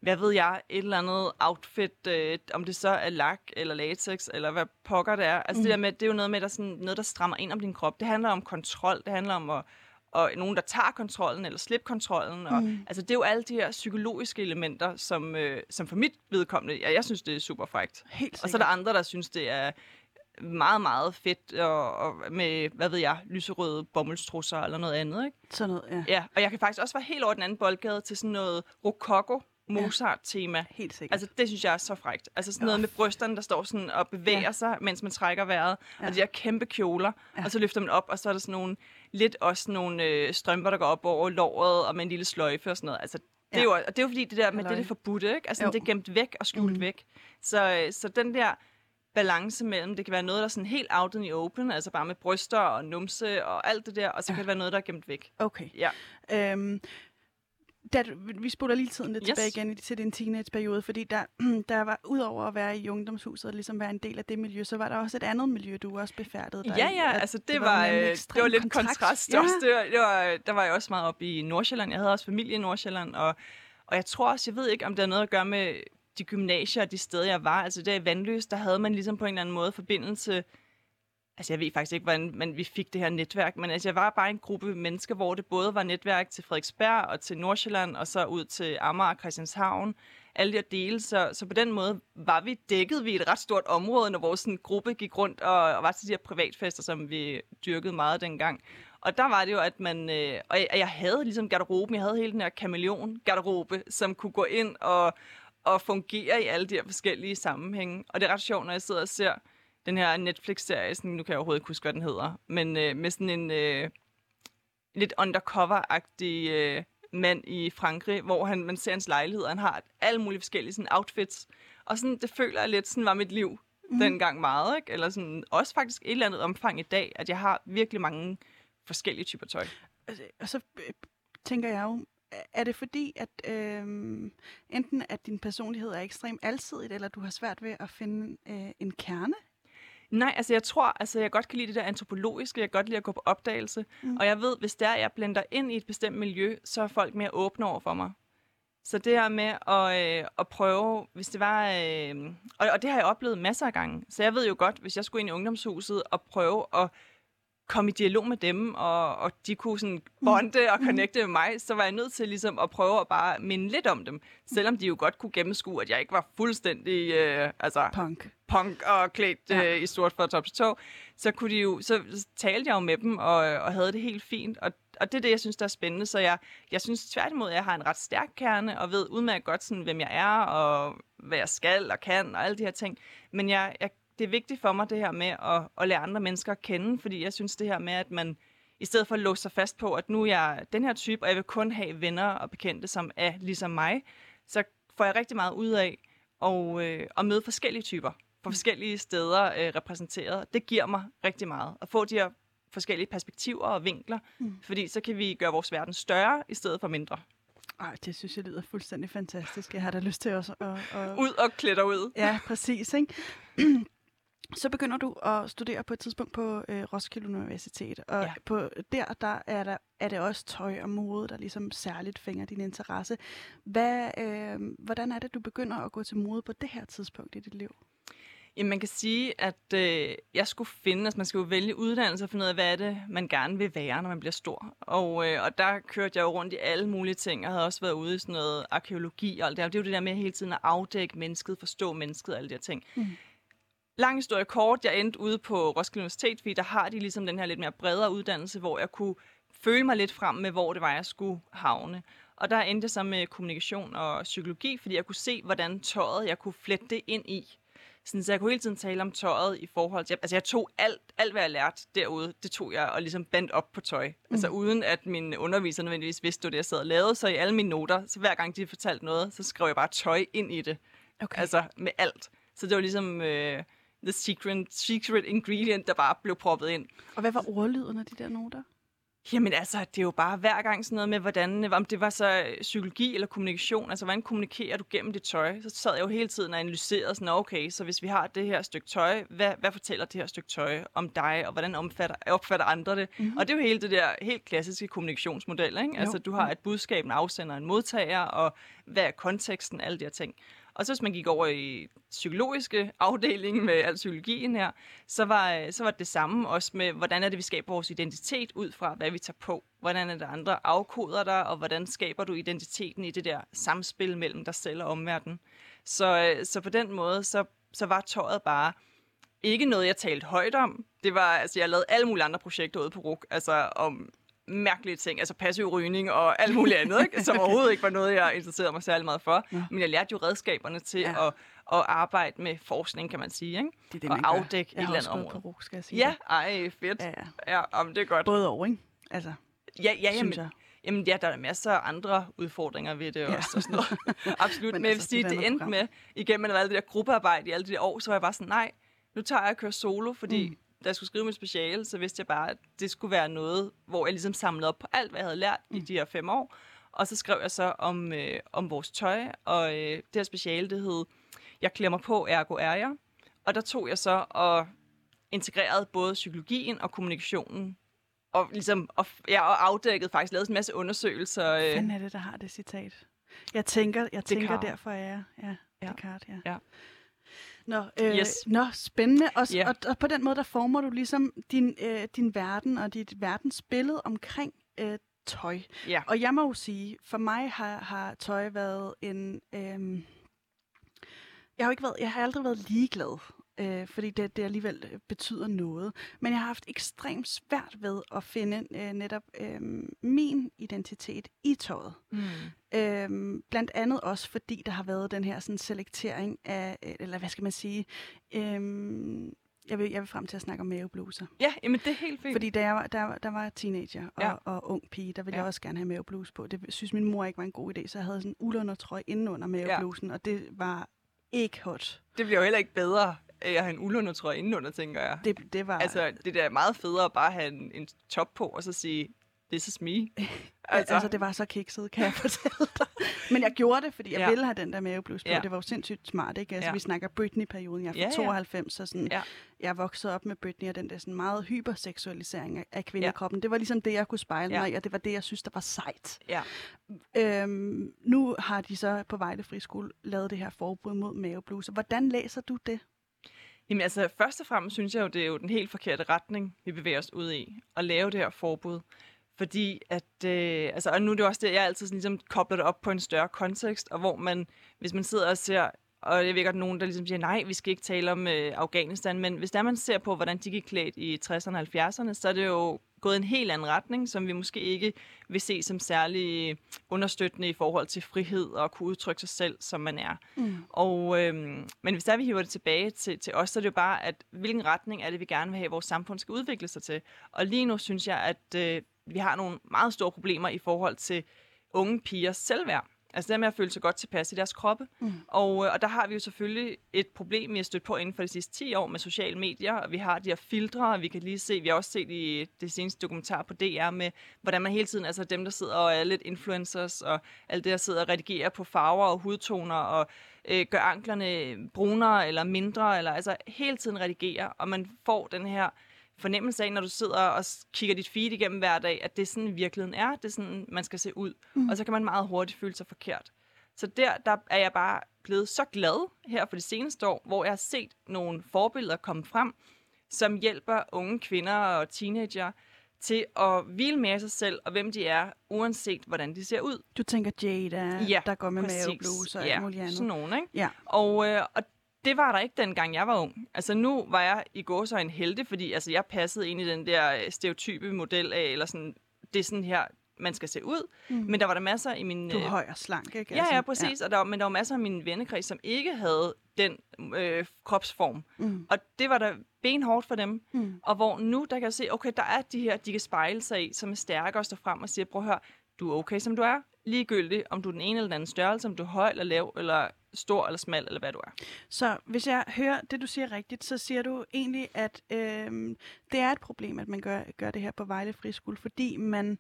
hvad ved jeg, et eller andet outfit, øh, om det så er lak eller latex, eller hvad pokker det er. Altså mm. det der med, det er jo noget med, der, sådan, noget, der strammer ind om din krop. Det handler om kontrol, det handler om at og nogen, der tager kontrollen eller slipper kontrollen. Og, mm. Altså, det er jo alle de her psykologiske elementer, som, øh, som for mit vedkommende, ja, jeg synes, det er super frækt. Helt og så er der andre, der synes, det er meget, meget fedt og, og med, hvad ved jeg, lyserøde bomuldstrusser eller noget andet, ikke? Sådan noget, ja. Ja, og jeg kan faktisk også være helt over den anden boldgade til sådan noget rococo Mozart-tema. Ja, helt sikkert. Altså, det synes jeg er så frægt. Altså sådan noget med brysterne, der står sådan og bevæger ja. sig, mens man trækker vejret. Ja. Og de her kæmpe kjoler. Ja. Og så løfter man op, og så er der sådan nogle, lidt også nogle øh, strømper, der går op over låret, og med en lille sløjfe og sådan noget. Altså, det, ja. er jo, og det er jo fordi, det der med det, det er forbudte, ikke? Altså, jo. det er gemt væk og skjult mm. væk. Så, øh, så den der balance mellem, det kan være noget, der er sådan helt out in the open, altså bare med bryster og numse og alt det der, og så kan det være noget, der er gemt væk. Okay. Ja. Øhm, da, vi spoler lige tiden lidt yes. tilbage igen til din teenageperiode, fordi der, <clears throat> der var, udover at være i ungdomshuset og ligesom være en del af det miljø, så var der også et andet miljø, du også befærdede dig Ja, ja, altså det, det var, var det var lidt kontrast, kontrast ja. også. Det var, det var, der var jeg også meget oppe i Nordsjælland. Jeg havde også familie i Nordsjælland, og, og jeg tror også, jeg ved ikke, om det har noget at gøre med de gymnasier og de steder, jeg var. Altså der i Vandløs, der havde man ligesom på en eller anden måde forbindelse Altså, jeg ved faktisk ikke, hvordan man, vi fik det her netværk, men altså, jeg var bare en gruppe mennesker, hvor det både var netværk til Frederiksberg og til Nordsjælland, og så ud til Amager og Christianshavn. Alle de her dele, så, så på den måde var vi dækket vi et ret stort område, når vores sådan, gruppe gik rundt og, og var til de her privatfester, som vi dyrkede meget dengang. Og der var det jo, at man... Øh, og jeg, jeg havde ligesom garderoben, jeg havde hele den her kameleon-garderobe, som kunne gå ind og, og fungere i alle de her forskellige sammenhænge. Og det er ret sjovt, når jeg sidder og ser den her Netflix-serie, sådan, nu kan jeg overhovedet ikke huske, hvad den hedder, men øh, med sådan en øh, lidt undercover-agtig øh, mand i Frankrig, hvor han, man ser hans lejlighed, og han har alle mulige forskellige sådan, outfits. Og sådan, det føler jeg lidt, sådan var mit liv mm. dengang meget, ikke? Eller sådan, også faktisk et eller andet omfang i dag, at jeg har virkelig mange forskellige typer tøj. Altså, og så øh, tænker jeg jo, er det fordi, at øh, enten at din personlighed er ekstremt alsidig, eller du har svært ved at finde øh, en kerne Nej, altså jeg tror, altså jeg godt kan lide det der antropologiske, jeg kan godt lide at gå på opdagelse, mm. og jeg ved, hvis der jeg blender ind i et bestemt miljø, så er folk mere åbne over for mig. Så det her med at, øh, at prøve, hvis det var... Øh, og, og det har jeg oplevet masser af gange. Så jeg ved jo godt, hvis jeg skulle ind i ungdomshuset og prøve at komme i dialog med dem, og, og de kunne sådan bonde og connecte med mig, så var jeg nødt til ligesom at prøve at bare minde lidt om dem. Selvom de jo godt kunne gennemskue, at jeg ikke var fuldstændig øh, altså, punk. punk og klædt ja. øh, i stort fra top til tå, så, kunne de jo, så talte jeg jo med dem og, og havde det helt fint. Og, og det er det, jeg synes, der er spændende. Så jeg, jeg synes tværtimod, at jeg har en ret stærk kerne, og ved udmærket godt, sådan, hvem jeg er, og hvad jeg skal og kan, og alle de her ting. Men jeg, jeg det er vigtigt for mig, det her med at, at lære andre mennesker at kende, fordi jeg synes det her med, at man I stedet for at låse sig fast på, at nu er jeg den her type, og jeg vil kun have venner og bekendte, som er ligesom mig, så får jeg rigtig meget ud af at, øh, at møde forskellige typer på forskellige steder øh, repræsenteret. Det giver mig rigtig meget at få de her forskellige perspektiver og vinkler, mm. fordi så kan vi gøre vores verden større i stedet for mindre. Ej, det synes jeg lyder fuldstændig fantastisk. Jeg har da lyst til også at... at... Ud og klætter ud. Ja, præcis. Ikke? <clears throat> så begynder du at studere på et tidspunkt på øh, Roskilde Universitet, og ja. på, der, der, er der er det også tøj og mode, der ligesom særligt fænger din interesse. Hvad, øh, hvordan er det, du begynder at gå til mode på det her tidspunkt i dit liv? Jamen, man kan sige, at øh, jeg skulle finde, altså man skal jo vælge uddannelse og finde ud af, hvad er det, man gerne vil være, når man bliver stor. Og, øh, og der kørte jeg jo rundt i alle mulige ting. Jeg havde også været ude i sådan noget arkeologi og alt det Det er jo det der med hele tiden at afdække mennesket, forstå mennesket og alle de her ting. Mm. Lang historie kort, jeg endte ude på Roskilde Universitet, fordi der har de ligesom den her lidt mere bredere uddannelse, hvor jeg kunne føle mig lidt frem med, hvor det var, jeg skulle havne. Og der endte jeg så med kommunikation og psykologi, fordi jeg kunne se, hvordan tøjet jeg kunne flette det ind i. Sådan, så jeg kunne hele tiden tale om tøjet i forhold til... Altså, jeg tog alt, alt hvad jeg lærte derude, det tog jeg og ligesom bandt op på tøj. Mm. Altså, uden at min underviser nødvendigvis vidste, det jeg sad og lavede. Så i alle mine noter, så hver gang de fortalte noget, så skrev jeg bare tøj ind i det. Okay. Altså, med alt. Så det var ligesom... Øh, the secret, secret ingredient, der bare blev proppet ind. Og hvad var ordlyden af de der noter? Jamen altså, det er jo bare hver gang sådan noget med, hvordan, om det var så psykologi eller kommunikation, altså hvordan kommunikerer du gennem dit tøj? Så sad jeg jo hele tiden og analyserede sådan, okay, så hvis vi har det her stykke tøj, hvad, hvad fortæller det her stykke tøj om dig, og hvordan omfatter, opfatter andre det? Mm-hmm. Og det er jo hele det der helt klassiske kommunikationsmodel, ikke? Altså, du har et budskab, en afsender, en modtager, og hvad er konteksten, alle de her ting. Og så hvis man gik over i psykologiske afdeling med al psykologien her, så var, så var det det samme også med, hvordan er det, vi skaber vores identitet ud fra, hvad vi tager på. Hvordan er det, andre afkoder dig, og hvordan skaber du identiteten i det der samspil mellem dig selv og omverdenen. Så, øh, så på den måde, så, så var tøjet bare ikke noget, jeg talte højt om. Det var, altså, jeg lavede alle mulige andre projekter ude på RUK, altså om mærkelige ting, altså passiv rygning og alt muligt andet, ikke? <laughs> som overhovedet ikke var noget, jeg interesserede mig særlig meget for. Ja. Men jeg lærte jo redskaberne til ja. at, at arbejde med forskning, kan man sige, ikke? Det er det, og afdække et eller andet område. på RUG, skal jeg sige. Ja, det. ej, fedt. Ja, ja. ja om det er godt. Både over, ikke? Altså, ja, ja, jamen, jeg. Jamen ja, der er masser af andre udfordringer ved det ja. også. Og sådan noget. <laughs> Absolut. Men, Men jeg vil altså, sige, det, det endte program. med, igennem alt det der gruppearbejde i alle de der år, så var jeg bare sådan, nej, nu tager jeg og kører solo, fordi mm da jeg skulle skrive mit speciale, så vidste jeg bare, at det skulle være noget, hvor jeg ligesom samlede op på alt, hvad jeg havde lært mm. i de her fem år. Og så skrev jeg så om, øh, om vores tøj, og øh, det her speciale, det hed Jeg klemmer på, ergo er jeg. Og der tog jeg så og integrerede både psykologien og kommunikationen og ligesom og, ja, og afdækket faktisk, lavet en masse undersøgelser. Hvad øh. er det, der har det citat? Jeg tænker, jeg tænker derfor er jeg. Ja, ja. Descartes, ja. ja. Nå, øh, yes. nå spændende. Og, yeah. og, og på den måde, der former du ligesom din, øh, din verden og dit verdensbillede omkring øh, tøj. Yeah. Og jeg må jo sige, for mig har, har tøj været en... Øh, jeg har, ikke været, jeg har aldrig været ligeglad øh, fordi det, det alligevel øh, betyder noget. Men jeg har haft ekstremt svært ved at finde øh, netop øh, min identitet i tøjet. Mm. Øh, blandt andet også fordi der har været den her sådan, selektering af, øh, eller hvad skal man sige, øh, jeg vil, jeg vil frem til at snakke om mavebluser. Ja, jamen det er helt fint. Fordi da jeg var, der, der var teenager og, ja. og ung pige, der ville ja. jeg også gerne have mavebluse på. Det synes min mor ikke var en god idé, så jeg havde sådan en ulundertrøje indenunder maveblusen, ja. og det var ikke hot. Det bliver jo heller ikke bedre jeg har en ulundertrøje indenunder, tænker jeg. Det, det var... Altså, det der er meget federe at bare have en, en top på, og så sige, this is me. <laughs> altså. altså, det var så kikset, kan jeg <laughs> fortælle dig. Men jeg gjorde det, fordi jeg ja. ville have den der maveblus på. Ja. Det var jo sindssygt smart, ikke? Altså, ja. vi snakker Britney-perioden. Jeg er fra ja, 92, så sådan, ja. jeg voksede op med Britney, og den der sådan meget hyperseksualisering af, af kvindekroppen. Ja. Det var ligesom det, jeg kunne spejle ja. mig i, og det var det, jeg synes, der var sejt. Ja. Øhm, nu har de så på Vejle Friskole lavet det her forbud mod mavebluser. Hvordan læser du det? Jamen altså, først og fremmest synes jeg jo, det er jo den helt forkerte retning, vi bevæger os ud i, at lave det her forbud. Fordi at, øh, altså, og nu er det også det, jeg altid sådan, ligesom kobler det op på en større kontekst, og hvor man, hvis man sidder og ser og jeg ved godt, nogen, der ligesom siger, nej, vi skal ikke tale om øh, Afghanistan, men hvis der man ser på, hvordan de gik klædt i 60'erne og 70'erne, så er det jo gået en helt anden retning, som vi måske ikke vil se som særlig understøttende i forhold til frihed og kunne udtrykke sig selv, som man er. Mm. Og, øhm, men hvis der vi hiver det tilbage til, til os, så er det jo bare, at hvilken retning er det, vi gerne vil have, at vores samfund skal udvikle sig til. Og lige nu synes jeg, at øh, vi har nogle meget store problemer i forhold til unge pigers selvværd. Altså det med at føle sig godt tilpas i deres kroppe. Mm. Og, øh, og der har vi jo selvfølgelig et problem, vi har stødt på inden for de sidste 10 år med sociale medier. Og vi har de her filtre, og vi kan lige se, vi har også set i det seneste dokumentar på DR med, hvordan man hele tiden, altså dem, der sidder og er lidt influencers, og alt det, der sidder og redigerer på farver og hudtoner, og øh, gør anklerne brunere eller mindre, eller altså hele tiden redigerer, og man får den her fornemmelse af, når du sidder og kigger dit feed igennem hver dag, at det er sådan virkeligheden er, det er sådan, man skal se ud. Mm. Og så kan man meget hurtigt føle sig forkert. Så der, der er jeg bare blevet så glad her for det seneste år, hvor jeg har set nogle forbilleder komme frem, som hjælper unge kvinder og teenager til at hvile med sig selv og hvem de er, uanset hvordan de ser ud. Du tænker Jada, ja, der går med mavebluse og ja, alt muligt andet. sådan nogen, ikke? Ja. Og, øh, og det var der ikke dengang jeg var ung. Altså nu var jeg i går så en helte, fordi altså, jeg passede ind i den der øh, stereotype model af, eller sådan, det er sådan her, man skal se ud. Mm. Men der var der masser i min... Du er øh, høj og slank, ikke? Ja, ja, altså, præcis. Ja. Og der, men der var masser af min vennekreds, som ikke havde den øh, kropsform. Mm. Og det var der benhårdt for dem. Mm. Og hvor nu, der kan jeg se, okay, der er de her, de kan spejle sig i, som er stærke og står frem og siger, prøv at høre, du er okay, som du er. Ligegyldigt, om du er den ene eller den anden størrelse, om du er høj eller lav, eller stor eller smal, eller hvad du er. Så hvis jeg hører det, du siger rigtigt, så siger du egentlig, at øh, det er et problem, at man gør, gør det her på Vejle Friskole, fordi man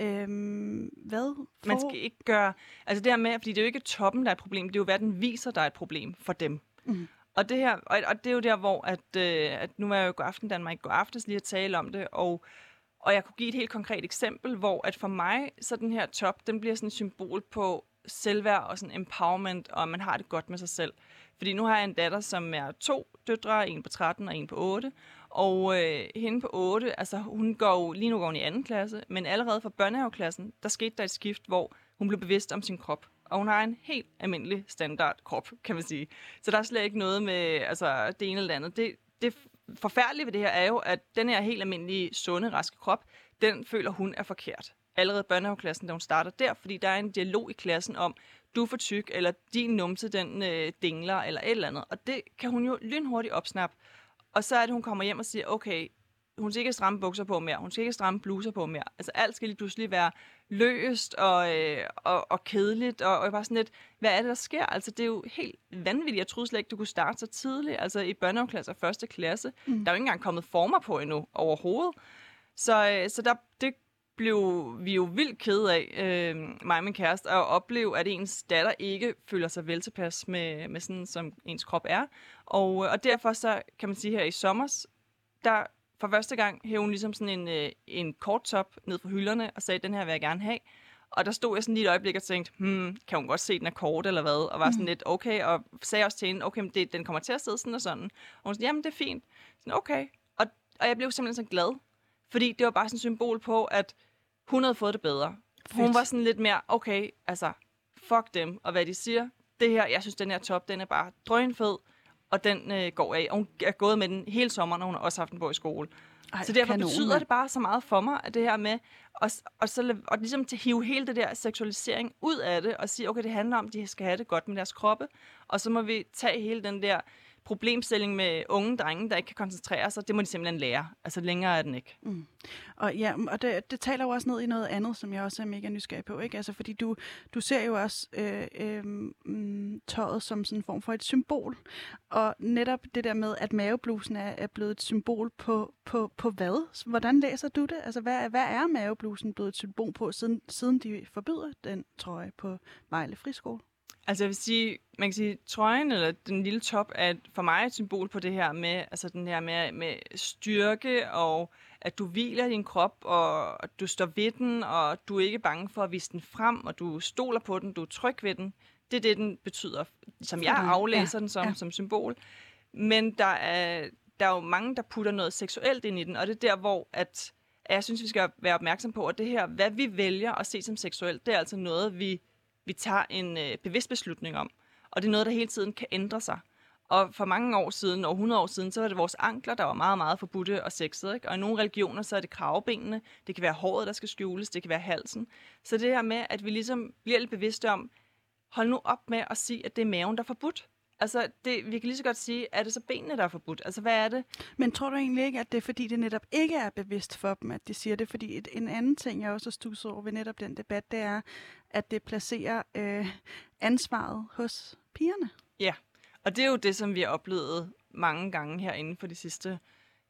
Øhm, hvad? For... Man skal ikke gøre... Altså det her med, fordi det er jo ikke toppen, der er et problem, det er jo, hvad den viser, der er et problem for dem. Mm. Og, det her, og, og det er jo der, hvor at, øh, at nu er jeg jo i Aften Danmark i går aftes lige at tale om det, og, og jeg kunne give et helt konkret eksempel, hvor at for mig, så den her top, den bliver sådan et symbol på selvværd og sådan empowerment, og man har det godt med sig selv. Fordi nu har jeg en datter, som er to døtre, en på 13 og en på 8. Og øh, hende på 8, altså hun går jo, lige nu går hun i anden klasse, men allerede fra børnehaveklassen, der skete der et skift, hvor hun blev bevidst om sin krop. Og hun har en helt almindelig standard krop, kan man sige. Så der er slet ikke noget med altså, det ene eller andet. Det, det forfærdelige ved det her er jo, at den her helt almindelige, sunde, raske krop, den føler hun er forkert allerede børnehaveklassen, da hun starter der, fordi der er en dialog i klassen om, du er for tyk, eller din numse, den øh, dingler, eller et eller andet. Og det kan hun jo lynhurtigt opsnappe. Og så er det, hun kommer hjem og siger, okay, hun skal ikke stramme bukser på mere, hun skal ikke stramme bluser på mere. Altså alt skal lige pludselig være løst og, øh, og, og kedeligt, og, og bare sådan lidt, hvad er det, der sker? Altså det er jo helt vanvittigt. Jeg troede slet ikke, du kunne starte så tidligt, altså i børnehaveklasse og første klasse. Mm. Der er jo ikke engang kommet former på endnu overhovedet. Så, øh, så der, det blev vi jo vildt kede af, øh, mig og min kæreste, at opleve, at ens datter ikke føler sig vel tilpas med, med sådan, som ens krop er. Og, og derfor så, kan man sige her i sommer, der for første gang hævde hun ligesom sådan en, øh, en kort top ned fra hylderne og sagde, den her vil jeg gerne have. Og der stod jeg sådan lige et øjeblik og tænkte, hmm, kan hun godt se, den er kort eller hvad? Og var sådan mm. lidt, okay, og sagde også til hende, okay, men det, den kommer til at sidde sådan og sådan. Og hun sagde, jamen det er fint. Sådan, okay. Og, og jeg blev simpelthen så glad, fordi det var bare sådan et symbol på, at hun havde fået det bedre. Fedt. Hun var sådan lidt mere, okay, altså, fuck dem, og hvad de siger. Det her, jeg synes, den her top, den er bare drønfed, og den øh, går af. Og hun er gået med den hele sommeren, og hun har også haft den på i skole. Ej, så derfor kanon, betyder man. det bare så meget for mig, at det her med, og, og, så, og ligesom til hive hele det der seksualisering ud af det, og sige, okay, det handler om, at de skal have det godt med deres kroppe, og så må vi tage hele den der problemstilling med unge drenge, der ikke kan koncentrere sig, det må de simpelthen lære. Altså længere er den ikke. Mm. Og ja, og det, det taler jo også ned i noget andet, som jeg også er mega nysgerrig på, ikke? Altså fordi du, du ser jo også øh, øh, mm, tøjet som sådan en form for et symbol. Og netop det der med, at maveblusen er, er blevet et symbol på, på, på hvad? Hvordan læser du det? Altså hvad, hvad er maveblusen blevet et symbol på, siden, siden de forbyder den trøje på Vejle Friskole? Altså jeg vil sige, man kan sige, trøjen eller den lille top er for mig et symbol på det her med, altså den her med, med styrke og at du hviler din krop, og du står ved den, og du er ikke bange for at vise den frem, og du stoler på den, du er tryg ved den. Det er det, den betyder, som jeg aflæser ja, den som, ja. som symbol. Men der er, der er jo mange, der putter noget seksuelt ind i den, og det er der, hvor at, at jeg synes, vi skal være opmærksom på, at det her, hvad vi vælger at se som seksuelt, det er altså noget, vi vi tager en øh, bevidst beslutning om. og det er noget, der hele tiden kan ændre sig. Og for mange år siden, og 100 år siden, så var det vores ankler, der var meget, meget forbudte og sexede. Ikke? Og i nogle religioner, så er det kravbenene, det kan være håret, der skal skjules, det kan være halsen. Så det her med, at vi ligesom bliver lidt bevidste om, hold nu op med at sige, at det er maven, der er forbudt. Altså, det, vi kan lige så godt sige, er det så benene, der er forbudt? Altså, hvad er det? Men tror du egentlig ikke, at det er fordi, det netop ikke er bevidst for dem, at de siger det? Fordi et, en anden ting, jeg også har stusset over ved netop den debat, det er, at det placerer øh, ansvaret hos pigerne. Ja, og det er jo det, som vi har oplevet mange gange herinde for de sidste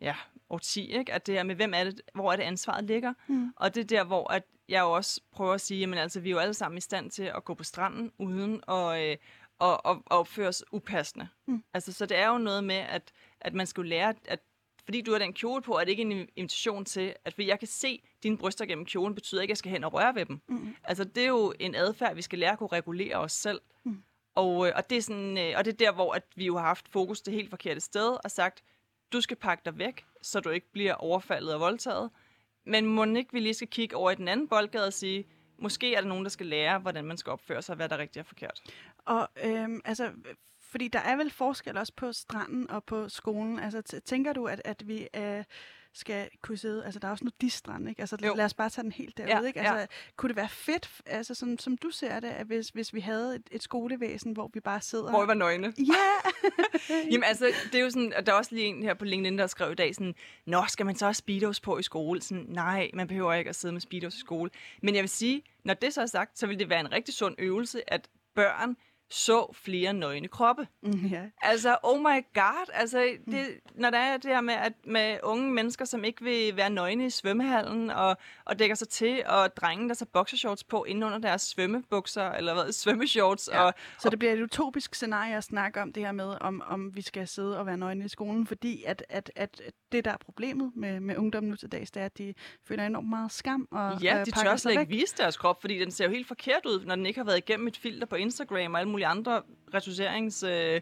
ja, årti, ikke? at det er med, hvem er det, hvor er det ansvaret ligger. Mm. Og det er der, hvor at jeg jo også prøver at sige, at altså, vi er jo alle sammen i stand til at gå på stranden uden at, øh, og, og, og opføre os upassende. Mm. Altså, så det er jo noget med, at, at man skal lære, at fordi du har den kjole på, er det ikke en invitation til, at fordi jeg kan se dine bryster gennem kjolen, betyder ikke, at jeg skal hen og røre ved dem. Mm. Altså, det er jo en adfærd, vi skal lære at kunne regulere os selv. Mm. Og, øh, og, det er sådan, øh, og det er der, hvor at vi jo har haft fokus det helt forkerte sted, og sagt, du skal pakke dig væk, så du ikke bliver overfaldet og voldtaget. Men må ikke vi lige skal kigge over i den anden boldgade og sige, måske er der nogen, der skal lære, hvordan man skal opføre sig, hvad der er rigtigt og forkert. Og øhm, altså, fordi der er vel forskel også på stranden og på skolen. Altså, tænker du, at, at vi øh, skal kunne sidde... Altså, der er også noget distrand, ikke? Altså, jo. lad os bare tage den helt derude, ja, ikke? Altså, ja. kunne det være fedt, altså, som, som du ser det, at hvis, hvis vi havde et, et skolevæsen, hvor vi bare sidder... Hvor vi var nøgne. Ja! <laughs> Jamen, altså, det er jo sådan... Der er også lige en her på LinkedIn, der skrev i dag sådan, Nå, skal man så have speedos på i skole? Sådan, nej, man behøver ikke at sidde med speedos i skole. Men jeg vil sige, når det så er sagt, så vil det være en rigtig sund øvelse, at børn så flere nøgne kroppe. Mm, yeah. Altså, oh my god. Altså, det, når der er det her med, at med unge mennesker, som ikke vil være nøgne i svømmehallen og, og dækker sig til, og drenge, der tager boxershorts på inden under deres svømmebukser, eller hvad, svømmeshorts. Ja. Og, så det bliver et utopisk scenarie at snakke om det her med, om, om vi skal sidde og være nøgne i skolen, fordi at, at, at det, der er problemet med, med ungdom nu til dags, det er, at de føler enormt meget skam. Og, ja, de tør slet ikke vise deres krop, fordi den ser jo helt forkert ud, når den ikke har været igennem et filter på Instagram og alle mulige andre retuserings... Øh,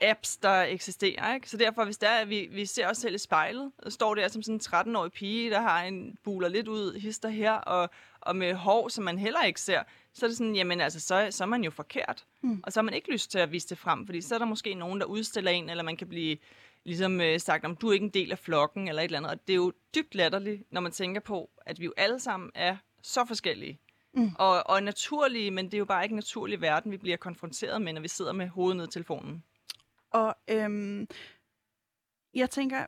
apps, der eksisterer. Ikke? Så derfor, hvis der er, vi, vi ser os selv i spejlet, står der som sådan en 13-årig pige, der har en buler lidt ud, hister her, og, og med hår, som man heller ikke ser, så er det sådan, jamen altså, så, så er man jo forkert. Mm. Og så har man ikke lyst til at vise det frem, fordi så er der måske nogen, der udstiller en, eller man kan blive ligesom øh, sagt, om du er ikke en del af flokken, eller et eller andet. Og det er jo dybt latterligt, når man tænker på, at vi jo alle sammen er så forskellige. Mm. Og, og naturlige, men det er jo bare ikke en naturlig verden, vi bliver konfronteret med, når vi sidder med hovedet ned i telefonen. Og øhm, jeg tænker,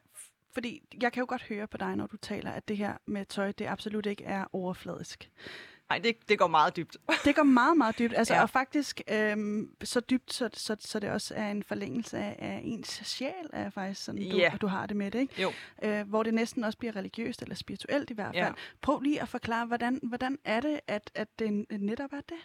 fordi jeg kan jo godt høre på dig, når du taler, at det her med tøj, det absolut ikke er overfladisk. Nej, det, det går meget dybt. <laughs> det går meget, meget dybt. Altså, ja. Og faktisk øhm, så dybt, så, så, så det også er en forlængelse af, af ens sjæl, er faktisk sådan, du, ja. du har det med det. Ikke? Jo. Øh, hvor det næsten også bliver religiøst, eller spirituelt i hvert fald. Ja. Prøv lige at forklare, hvordan, hvordan er det, at, at det netop er det?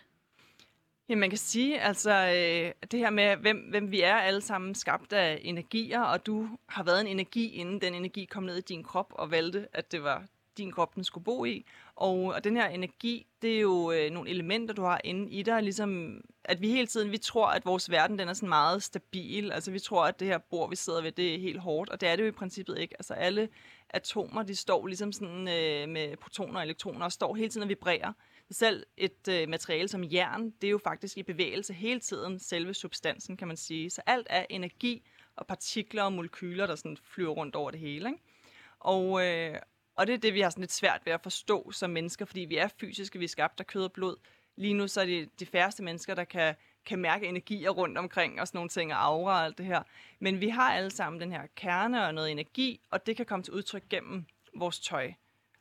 Ja, man kan sige, altså øh, det her med, hvem, hvem vi er alle sammen skabt af energier, og du har været en energi, inden den energi kom ned i din krop og valgte, at det var din krop, den skulle bo i. Og, og den her energi, det er jo øh, nogle elementer, du har inde i dig, ligesom at vi hele tiden, vi tror, at vores verden, den er sådan meget stabil. Altså vi tror, at det her bord, vi sidder ved, det er helt hårdt, og det er det jo i princippet ikke. Altså alle atomer, de står ligesom sådan øh, med protoner og elektroner, og står hele tiden og vibrerer. Selv et øh, materiale som jern, det er jo faktisk i bevægelse hele tiden, selve substansen, kan man sige. Så alt er energi og partikler og molekyler, der sådan flyver rundt over det hele. Ikke? Og, øh, og det er det, vi har sådan lidt svært ved at forstå som mennesker, fordi vi er fysiske, vi er skabt af kød og blod. Lige nu så er det de færreste mennesker, der kan, kan mærke energier rundt omkring og sådan nogle ting, og aura og alt det her. Men vi har alle sammen den her kerne og noget energi, og det kan komme til udtryk gennem vores tøj.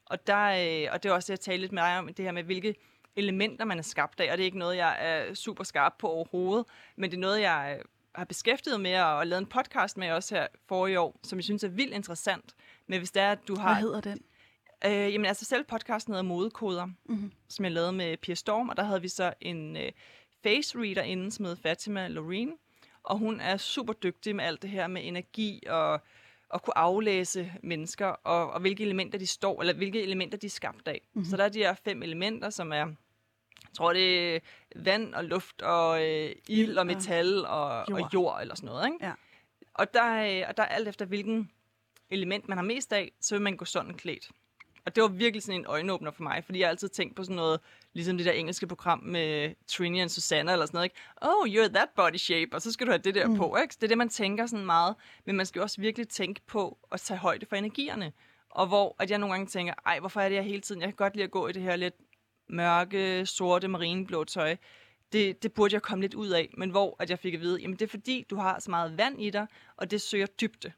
Og, der, øh, og det er også det, jeg talte lidt med dig om, det her med, hvilke elementer man er skabt af, og det er ikke noget, jeg er super skarp på overhovedet, men det er noget, jeg øh, har beskæftiget med og lavet en podcast med også her forrige år, som jeg synes er vildt interessant. Men hvis det er, at du har... Hvad hedder den? Øh, jamen altså selv podcasten hedder Modekoder, mm-hmm. som jeg lavede med Pia Storm, og der havde vi så en øh, face reader inden, som hedder Fatima Loreen, og hun er super dygtig med alt det her med energi og at kunne aflæse mennesker, og, og hvilke elementer de står, eller hvilke elementer de er skabt af. Mm-hmm. Så der er de her fem elementer, som er, jeg tror det er vand og luft og øh, ild og metal og jord. og jord, eller sådan noget. Ikke? Ja. Og, der, og der er alt efter, hvilken element man har mest af, så vil man gå sådan klædt. Og det var virkelig sådan en øjenåbner for mig, fordi jeg har altid tænkt på sådan noget, ligesom det der engelske program med Trini og Susanna eller sådan noget, ikke? Oh, you're that body shape, og så skal du have det der mm. på, ikke? Det er det, man tænker sådan meget, men man skal jo også virkelig tænke på at tage højde for energierne. Og hvor at jeg nogle gange tænker, ej, hvorfor er det jeg hele tiden? Jeg kan godt lide at gå i det her lidt mørke, sorte, marineblå tøj. Det, det burde jeg komme lidt ud af, men hvor at jeg fik at vide, jamen det er fordi, du har så meget vand i dig, og det søger dybde.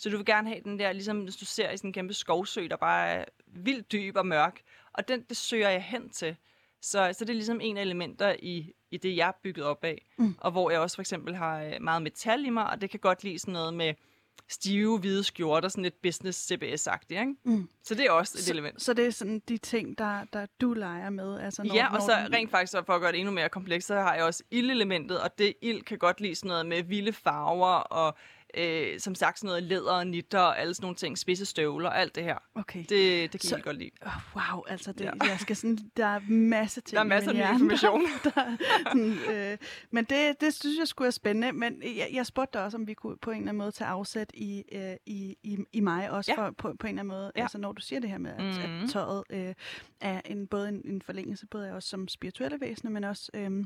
Så du vil gerne have den der, ligesom hvis du ser i sådan en kæmpe skovsø, der bare er vildt dyb og mørk. Og den, det søger jeg hen til. Så, så det er ligesom en af elementer i, i det, jeg er bygget op af. Mm. Og hvor jeg også for eksempel har øh, meget metal i mig, og det kan godt lide sådan noget med stive, hvide skjorter, sådan lidt business CBS-agtigt, ikke? Mm. Så det er også et så, element. Så det er sådan de ting, der, der du leger med? Altså når, ja, og når så den- rent faktisk, for at gøre det endnu mere komplekst, så har jeg også ildelementet, og det ild kan godt lide sådan noget med vilde farver, og øh, som sagt sådan noget læder og nitter, og alle sådan nogle ting, spidse støvler, og alt det her. Okay. Det, det kan Så- jeg godt lide. Oh, wow, altså det, Ja. jeg skal sådan, der er masse ting Der er masser af information. <laughs> Der, der, sådan, øh, men det, det synes jeg skulle være spændende. Men jeg, jeg spurgte dig også, om vi kunne på en eller anden måde tage afsæt i, øh, i, i, i mig også Ja. for, på, på en eller anden måde. Ja. Altså når du siger det her med, at, mm. Mhm. at tøjet øh, er en, både en, en forlængelse, både af os som spirituelle væsener, men også... Øh,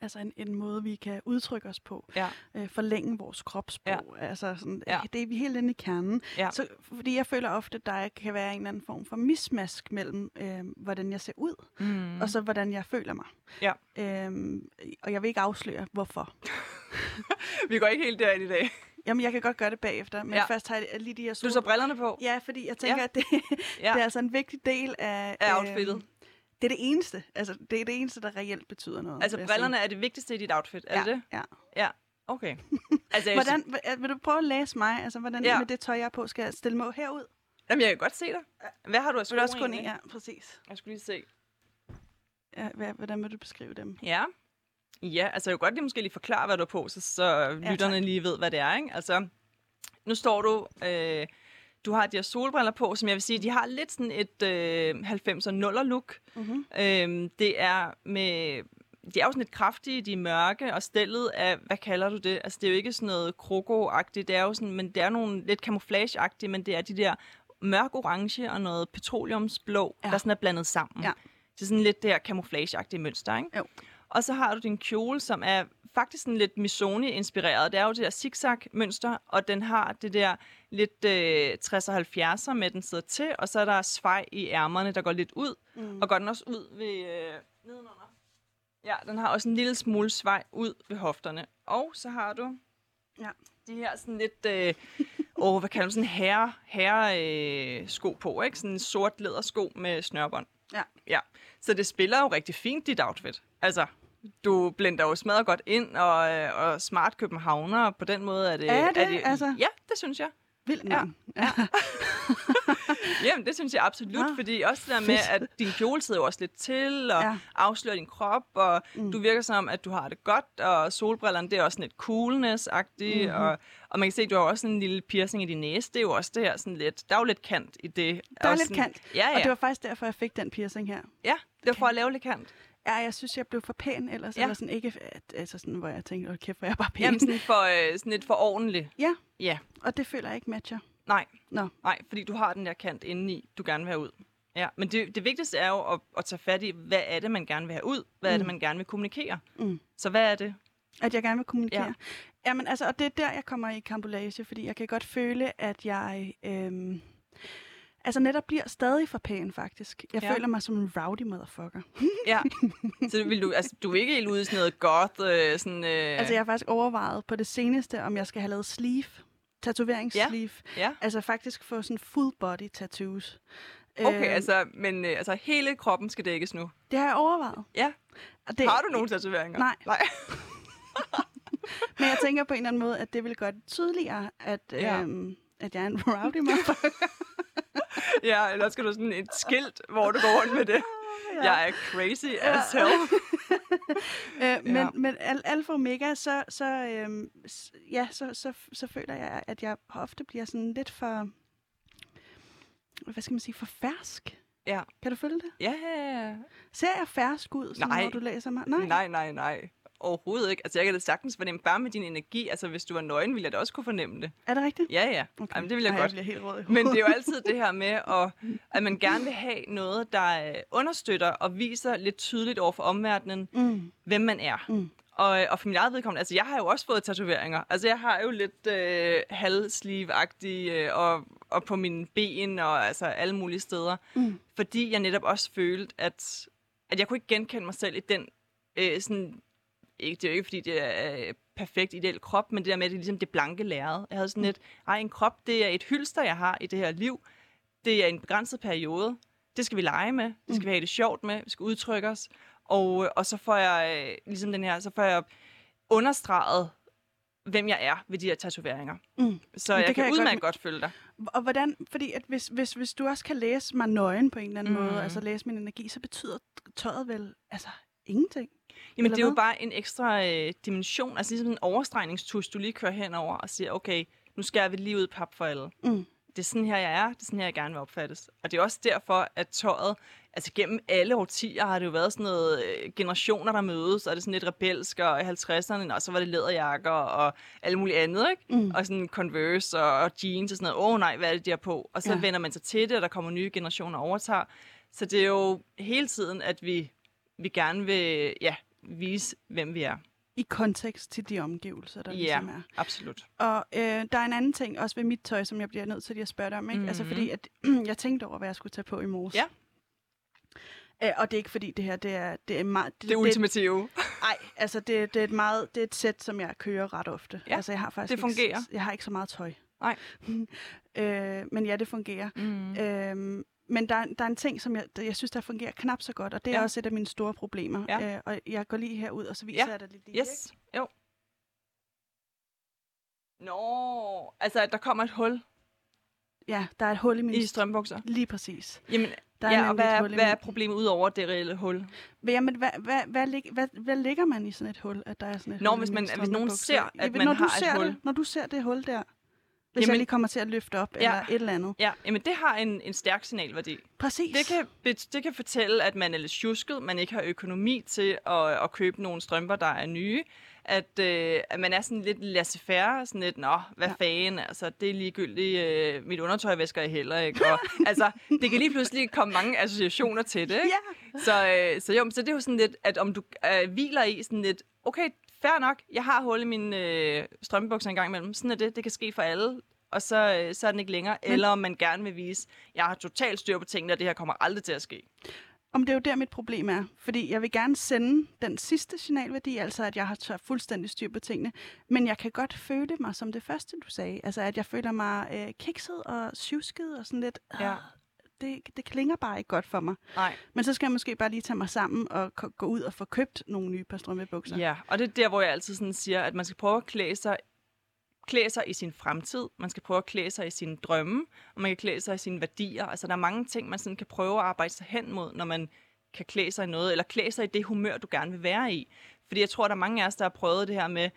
Altså en, en måde, vi kan udtrykke os på. Ja. Øh, forlænge vores kropssprog. Ja. Altså sådan, Ja. det er vi helt inde i kernen. Ja. Så, fordi jeg føler ofte, at der kan være en eller anden form for mismask mellem, øh, hvordan jeg ser ud, Mm. og så hvordan jeg føler mig. Ja. Øhm, og jeg vil ikke afsløre, hvorfor. <laughs> Vi går ikke helt derind i dag. Jamen, jeg kan godt gøre det bagefter, men Ja. først har jeg lige de her Du sol... så brillerne på? Ja, fordi jeg tænker, Ja. at det, Ja. det er altså en vigtig del af... Af outfittet. øhm, det er det eneste. Altså, det er det eneste, der reelt betyder noget. Altså brillerne er det vigtigste i dit outfit, er sige. det det? Ja. Ja. Okay. <laughs> Altså, Hvordan, vil- du prøve at læse mig? Altså, hvordan Ja. ja. med det tøj, jeg er på, skal jeg stille mig herud? Jamen, jeg kan godt se dig. Hvad har du af sko Vil du også gå ned? egentlig? Ja, præcis. Jeg skulle lige se. Ja, hvad, hvordan vil du beskrive dem? Ja. Ja, altså jeg kan godt lige måske lige forklare, hvad du er på, så, så lytterne tak. lige ved, hvad det er. Ikke? Altså, nu står du... Øh, du har de her solbriller på, som jeg vil sige, de har lidt sådan et øh, 90'er nuller look. Mm-hmm. Øhm, det er med... De er jo sådan lidt kraftige, de er mørke, og stillet af, hvad kalder du det? Altså, det er jo ikke sådan noget kroko-agtigt, det er jo sådan, men det er nogle lidt camouflage-agtige, men det er de der mørk orange og noget petroleumsblå, ja. Ja. der sådan er blandet sammen. Ja. Det er sådan lidt det her camouflage-agtige mønster, ikke? Jo. Og så har du din kjole, som er faktisk sådan lidt Missoni-inspireret. Det er jo det der zigzag-mønster, og den har det der lidt øh, 60'er 70'er med, den sidder til, og så er der svej i ærmerne, der går lidt ud, mm. og går den også ud ved øh, nedenunder. Ja, den har også en lille smule svej ud ved hofterne. Og så har du Ja. de her sådan lidt, øh, <laughs> åh, hvad kalder man sådan herre, herre øh, sko på, ikke? Sådan en sort lædersko med snørbånd. Ja. Ja, så det spiller jo rigtig fint, dit outfit. Altså, du blender jo smadret godt ind, og, øh, og smart københavner, på den måde er det... Er det? Altså? Ja, det synes jeg. Vildt Ja. Ja. <laughs> Jamen, det synes jeg absolut, Nå, fordi også det der med, at din kjole sidder jo også lidt til, og ja. Ja. afslører din krop, og mm. du virker som, at du har det godt, og solbrillerne, det er også sådan lidt coolness-agtigt, Mhm. mm-hmm. og, og man kan se, at du har også en lille piercing i din næse, det er jo også det her sådan lidt, der er jo lidt kant i det. Der er lidt sådan, kant. Ja, ja. Og det var faktisk derfor, jeg fik den piercing her. ja, det var for at lave lidt kant. Ja, jeg synes, jeg blev for pæn ellers. Ja. Eller sådan ikke, altså sådan, hvor jeg tænkte, åh kæft, hvor er jeg bare pæn. Jamen sådan, for, øh, sådan lidt for ordentligt. Ja, Ja, og det føler jeg ikke matcher. nej, Nå, nej, fordi du har den der kant indeni, du gerne vil have ud. Ja, men det, det vigtigste er jo at, at tage fat i, hvad er det, man gerne vil have ud? Hvad er det, Mm. man gerne vil kommunikere? Mm. Så hvad er det? at jeg gerne vil kommunikere. Ja. Ja. Jamen, altså, og det er der, jeg kommer i kambolage, fordi jeg kan godt føle, at jeg... Øhm, altså netop bliver stadig for pæn, faktisk. Jeg Ja. ja. føler mig som en rowdy motherfucker. <laughs> Ja, <laughs> så vil du, altså, du er ikke helt ude i sådan noget goth, øh, sådan... Øh, Altså, jeg har faktisk overvejet på det seneste, om jeg skal have lavet sleeve. Tatoveringssleeve. Ja, Altså faktisk få sådan full body tattoos. okay, Øhm, altså, men øh, altså, hele kroppen skal dækkes nu. Det har jeg overvejet. Ja. Og Det, har du nogle tatoveringer? Nej. Nej. <laughs> Men jeg tænker på en eller anden måde, at det vil gøre det tydeligere, at, Ja. ja. øhm, at jeg er en rowdy motherfucker. <laughs> ja, eller skal du sådan et skilt, hvor du går rundt med det? Ja. Jeg er crazy as hell. <laughs> øh, men, Ja. men al- alfa omega, så, så, øhm, ja, så, så, så føler jeg, at jeg ofte bliver sådan lidt for, hvad skal man sige, for fersk. Ja. Kan du følge det? Ja, ja, ja. Ser jeg fersk ud, sådan, Nej. når du læser mig? Nej. Nej, nej, nej. Overhovedet ikke. Altså, jeg kan da sagtens fornemme, bare med din energi, altså hvis du var nøgen, ville jeg da også kunne fornemme det. Er det rigtigt? Ja, ja. Okay. Jamen, det vil jeg Ej, godt. Jeg helt rød Men det er jo altid det her med, at, at man gerne vil have noget, der øh, understøtter og viser lidt tydeligt over for omverdenen, Mm. hvem man er. Mm. Og, og for min eget vedkommende, altså jeg har jo også fået tatoveringer. Altså jeg har jo lidt øh, halvsleeve-agtige, øh, og, og på mine ben, og altså alle mulige steder. Mm. Fordi jeg netop også følte, at, at jeg kunne ikke genkende mig selv i den øh, sådan... Ikke, det er jo ikke, fordi det er øh, perfekt ideel krop, men det der med, at det er ligesom det blanke lærred. Jeg havde sådan lidt, ej, en krop, det er et hylster, jeg har i det her liv. Det er en begrænset periode. Det skal vi lege med. Det skal vi have det sjovt med. Vi skal udtrykke os. Og, og så får jeg, øh, ligesom den her, så får jeg understreget, hvem jeg er ved de her tatoveringer. Mm. Så jeg det kan, kan udmærket godt- godt følge dig. Og hvordan, fordi at hvis, hvis, hvis du også kan læse mig nøgen på en eller anden Mm. mm. måde, altså læse min energi, så betyder tøjet vel altså ingenting. Jamen, det er jo bare en ekstra øh, dimension, altså ligesom en overstregningstus, du lige kører henover og siger, okay, nu skærer vi lige ud pap for alle. Mm. Det er sådan her, jeg er. Det er sådan her, jeg gerne vil opfattes. Og det er også derfor, at tøjet, altså gennem alle årtier har det jo været sådan noget øh, generationer, der mødes, og det er sådan lidt rebelsk, og i 50'erne, og så var det læderjakker og alt muligt andet, ikke? Mm. Og sådan Converse og, og jeans og sådan noget. Åh oh, nej, hvad er det, de har på? Og så ja. vender man sig til det, og der kommer nye generationer og overtager. Så det er jo hele tiden, at vi, vi gerne vil ja, vise, hvem vi er. I kontekst til de omgivelser, der Ja, ligesom er. absolut. Og øh, der er en anden ting, også ved mit tøj, som jeg bliver nødt til at spørge dig om. Ikke? Mm-hmm. Altså Mhm. fordi, at <clears throat> jeg tænkte over, hvad jeg skulle tage på i morges. Ja. Øh, og det er ikke fordi, det her det er, det er meget... Det, det ultimative. Nej, altså det, det er et meget det er et sæt, som jeg kører ret ofte. Ja, altså jeg har faktisk det fungerer. Ikke, jeg har ikke så meget tøj. Nej. <laughs> øh, men ja, det fungerer. Mm. Øhm, men der, der er en ting, som jeg, jeg synes, der fungerer knap så godt, og det er Ja. også et af mine store problemer. Ja. Øh, og jeg går lige herud, og så viser Ja. jeg dig lidt lige. Yes, jo. Nå, altså at der kommer et hul ikke? Ja, der er et hul i min... i strømbukser. Lige præcis. Jamen, Der er ja, og hvad, et er, i hvad er problemet ud over det reelle hul? Jamen, hvad, hvad, hvad, lig, hvad, hvad ligger man i sådan et hul, at der er sådan et Nå, hul i hvis mine man- hvis nogen ser, at Ja, man når har du et ser hul. Det, når du ser det hul der, hvis Jamen- jeg lige kommer til at løfte op, Ja. eller et eller andet. Ja, jamen det har en, en stærk signalværdi. Præcis. Det kan, det kan fortælle, at man er lidt tjusket, man ikke har økonomi til at, at købe nogle strømper, der er nye, at, øh, at man er sådan lidt laissez-faire, sådan lidt, nå, hvad ja. fanden, altså, det er ligegyldigt, øh, mit undertøj væsker jeg heller ikke, og, <laughs> altså, det kan lige pludselig komme mange associationer til det, ikke? Ja, Så, øh, så jo, så det er jo sådan lidt, at om du øh, hviler i sådan lidt, okay, fair nok, jeg har hul i mine øh, strømpebukser en gang imellem, sådan er det, det kan ske for alle, og så, øh, så er den ikke længere, Men- eller om man gerne vil vise, jeg har totalt styr på tingene, og det her kommer aldrig til at ske. om det er jo der, mit problem er. Fordi jeg vil gerne sende den sidste signalværdi, altså at jeg har tør fuldstændig styr på tingene. Men jeg kan godt føle mig som det første, du sagde. Altså at jeg føler mig øh, kikset og tjusket og sådan lidt... Ja. Det, det klinger bare ikke godt for mig. Nej. Men så skal jeg måske bare lige tage mig sammen og ko- gå ud og få købt nogle nye par strømpebukser. Ja, og det er der, hvor jeg altid sådan siger, at man skal prøve at klæde sig, klæde sig i sin fremtid, man skal prøve at klæde sig i sine drømme, og man kan klæde sig i sine værdier. Altså, der er mange ting, man sådan kan prøve at arbejde sig hen mod, når man kan klæde sig i noget, eller klæde sig i det humør, du gerne vil være i. Fordi jeg tror, der er mange af os, der har prøvet det her med,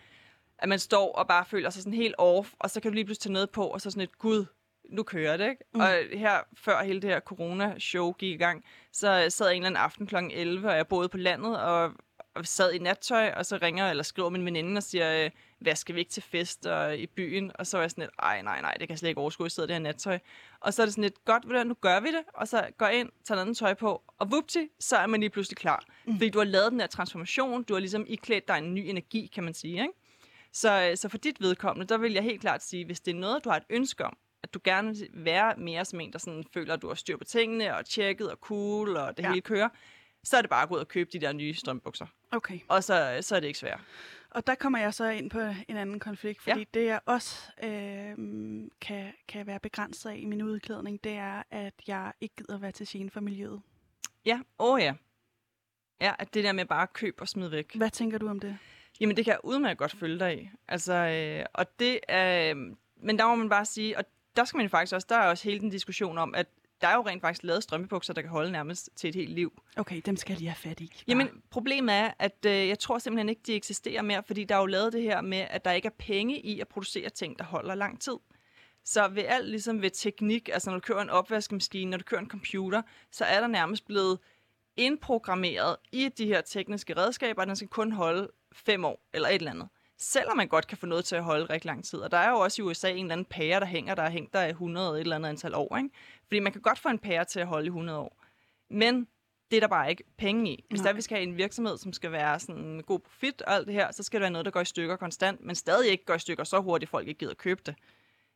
at man står og bare føler sig sådan helt off, og så kan du lige pludselig tage noget på, og så sådan et, gud, nu kører det, ikke? Mm. Og her, før hele det her corona-show gik i gang, så sad jeg en eller anden aften kl. 11, og jeg boede på landet, og, og sad i nattøj, og så ringer eller skriver min veninde og siger, øh, hvad skal vi ikke til fest og, i byen? Og så var jeg sådan lidt, ej, nej, nej, det kan jeg slet ikke overskue, jeg sidder i det her nattøj. Og så er det sådan lidt, godt, hvad, nu gør vi det, og så går jeg ind, tager noget andet tøj på, og vupti, så er man lige pludselig klar. Mm. Fordi du har lavet den der transformation, du har ligesom iklædt dig en ny energi, kan man sige, ikke? Så, øh, så for dit vedkommende, der vil jeg helt klart sige, hvis det er noget, du har et ønske om, at du gerne vil være mere som en, der sådan føler, at du har styr på tingene, og tjekket, og cool, og det Ja. hele kører, så er det bare at gå ud og købe de der nye strømbukser. Okay. Og så, så er det ikke svært. Og der kommer jeg så ind på en anden konflikt, fordi Ja. det jeg også øh, kan, kan være begrænset af i min udklædning, det er, at jeg ikke gider være til gene for miljøet. Ja, åh oh ja. Ja, at det der med bare at købe og smide væk. Hvad tænker du om det? Jamen, det kan jeg udmærket godt følge dig i. Altså, øh, og det er... Øh, men der må man bare sige, og der skal man jo faktisk også, der er også hele den diskussion om, at der er jo rent faktisk lavet strømpebukser, der kan holde nærmest til et helt liv. Okay, dem skal jeg lige have fat i. Jamen, problemet er, at øh, jeg tror simpelthen ikke, de eksisterer mere, fordi der er jo lavet det her med, at der ikke er penge i at producere ting, der holder lang tid. Så ved alt, ligesom ved teknik, altså når du kører en opvaskemaskine, når du kører en computer, så er der nærmest blevet indprogrammeret i de her tekniske redskaber, at den skal kun holde fem år, eller et eller andet. Selvom man godt kan få noget til at holde rigtig lang tid. Og der er jo også i USA en eller anden pære, der hænger, der er hængt der i 100 et eller andet antal år. Ikke? Fordi man kan godt få en pære til at holde i 100 år. Men det er der bare ikke penge i. Hvis der vi skal have en virksomhed, som skal være sådan en god profit og alt det her, så skal det være noget, der går i stykker konstant, men stadig ikke går i stykker så hurtigt, at folk ikke gider købe det.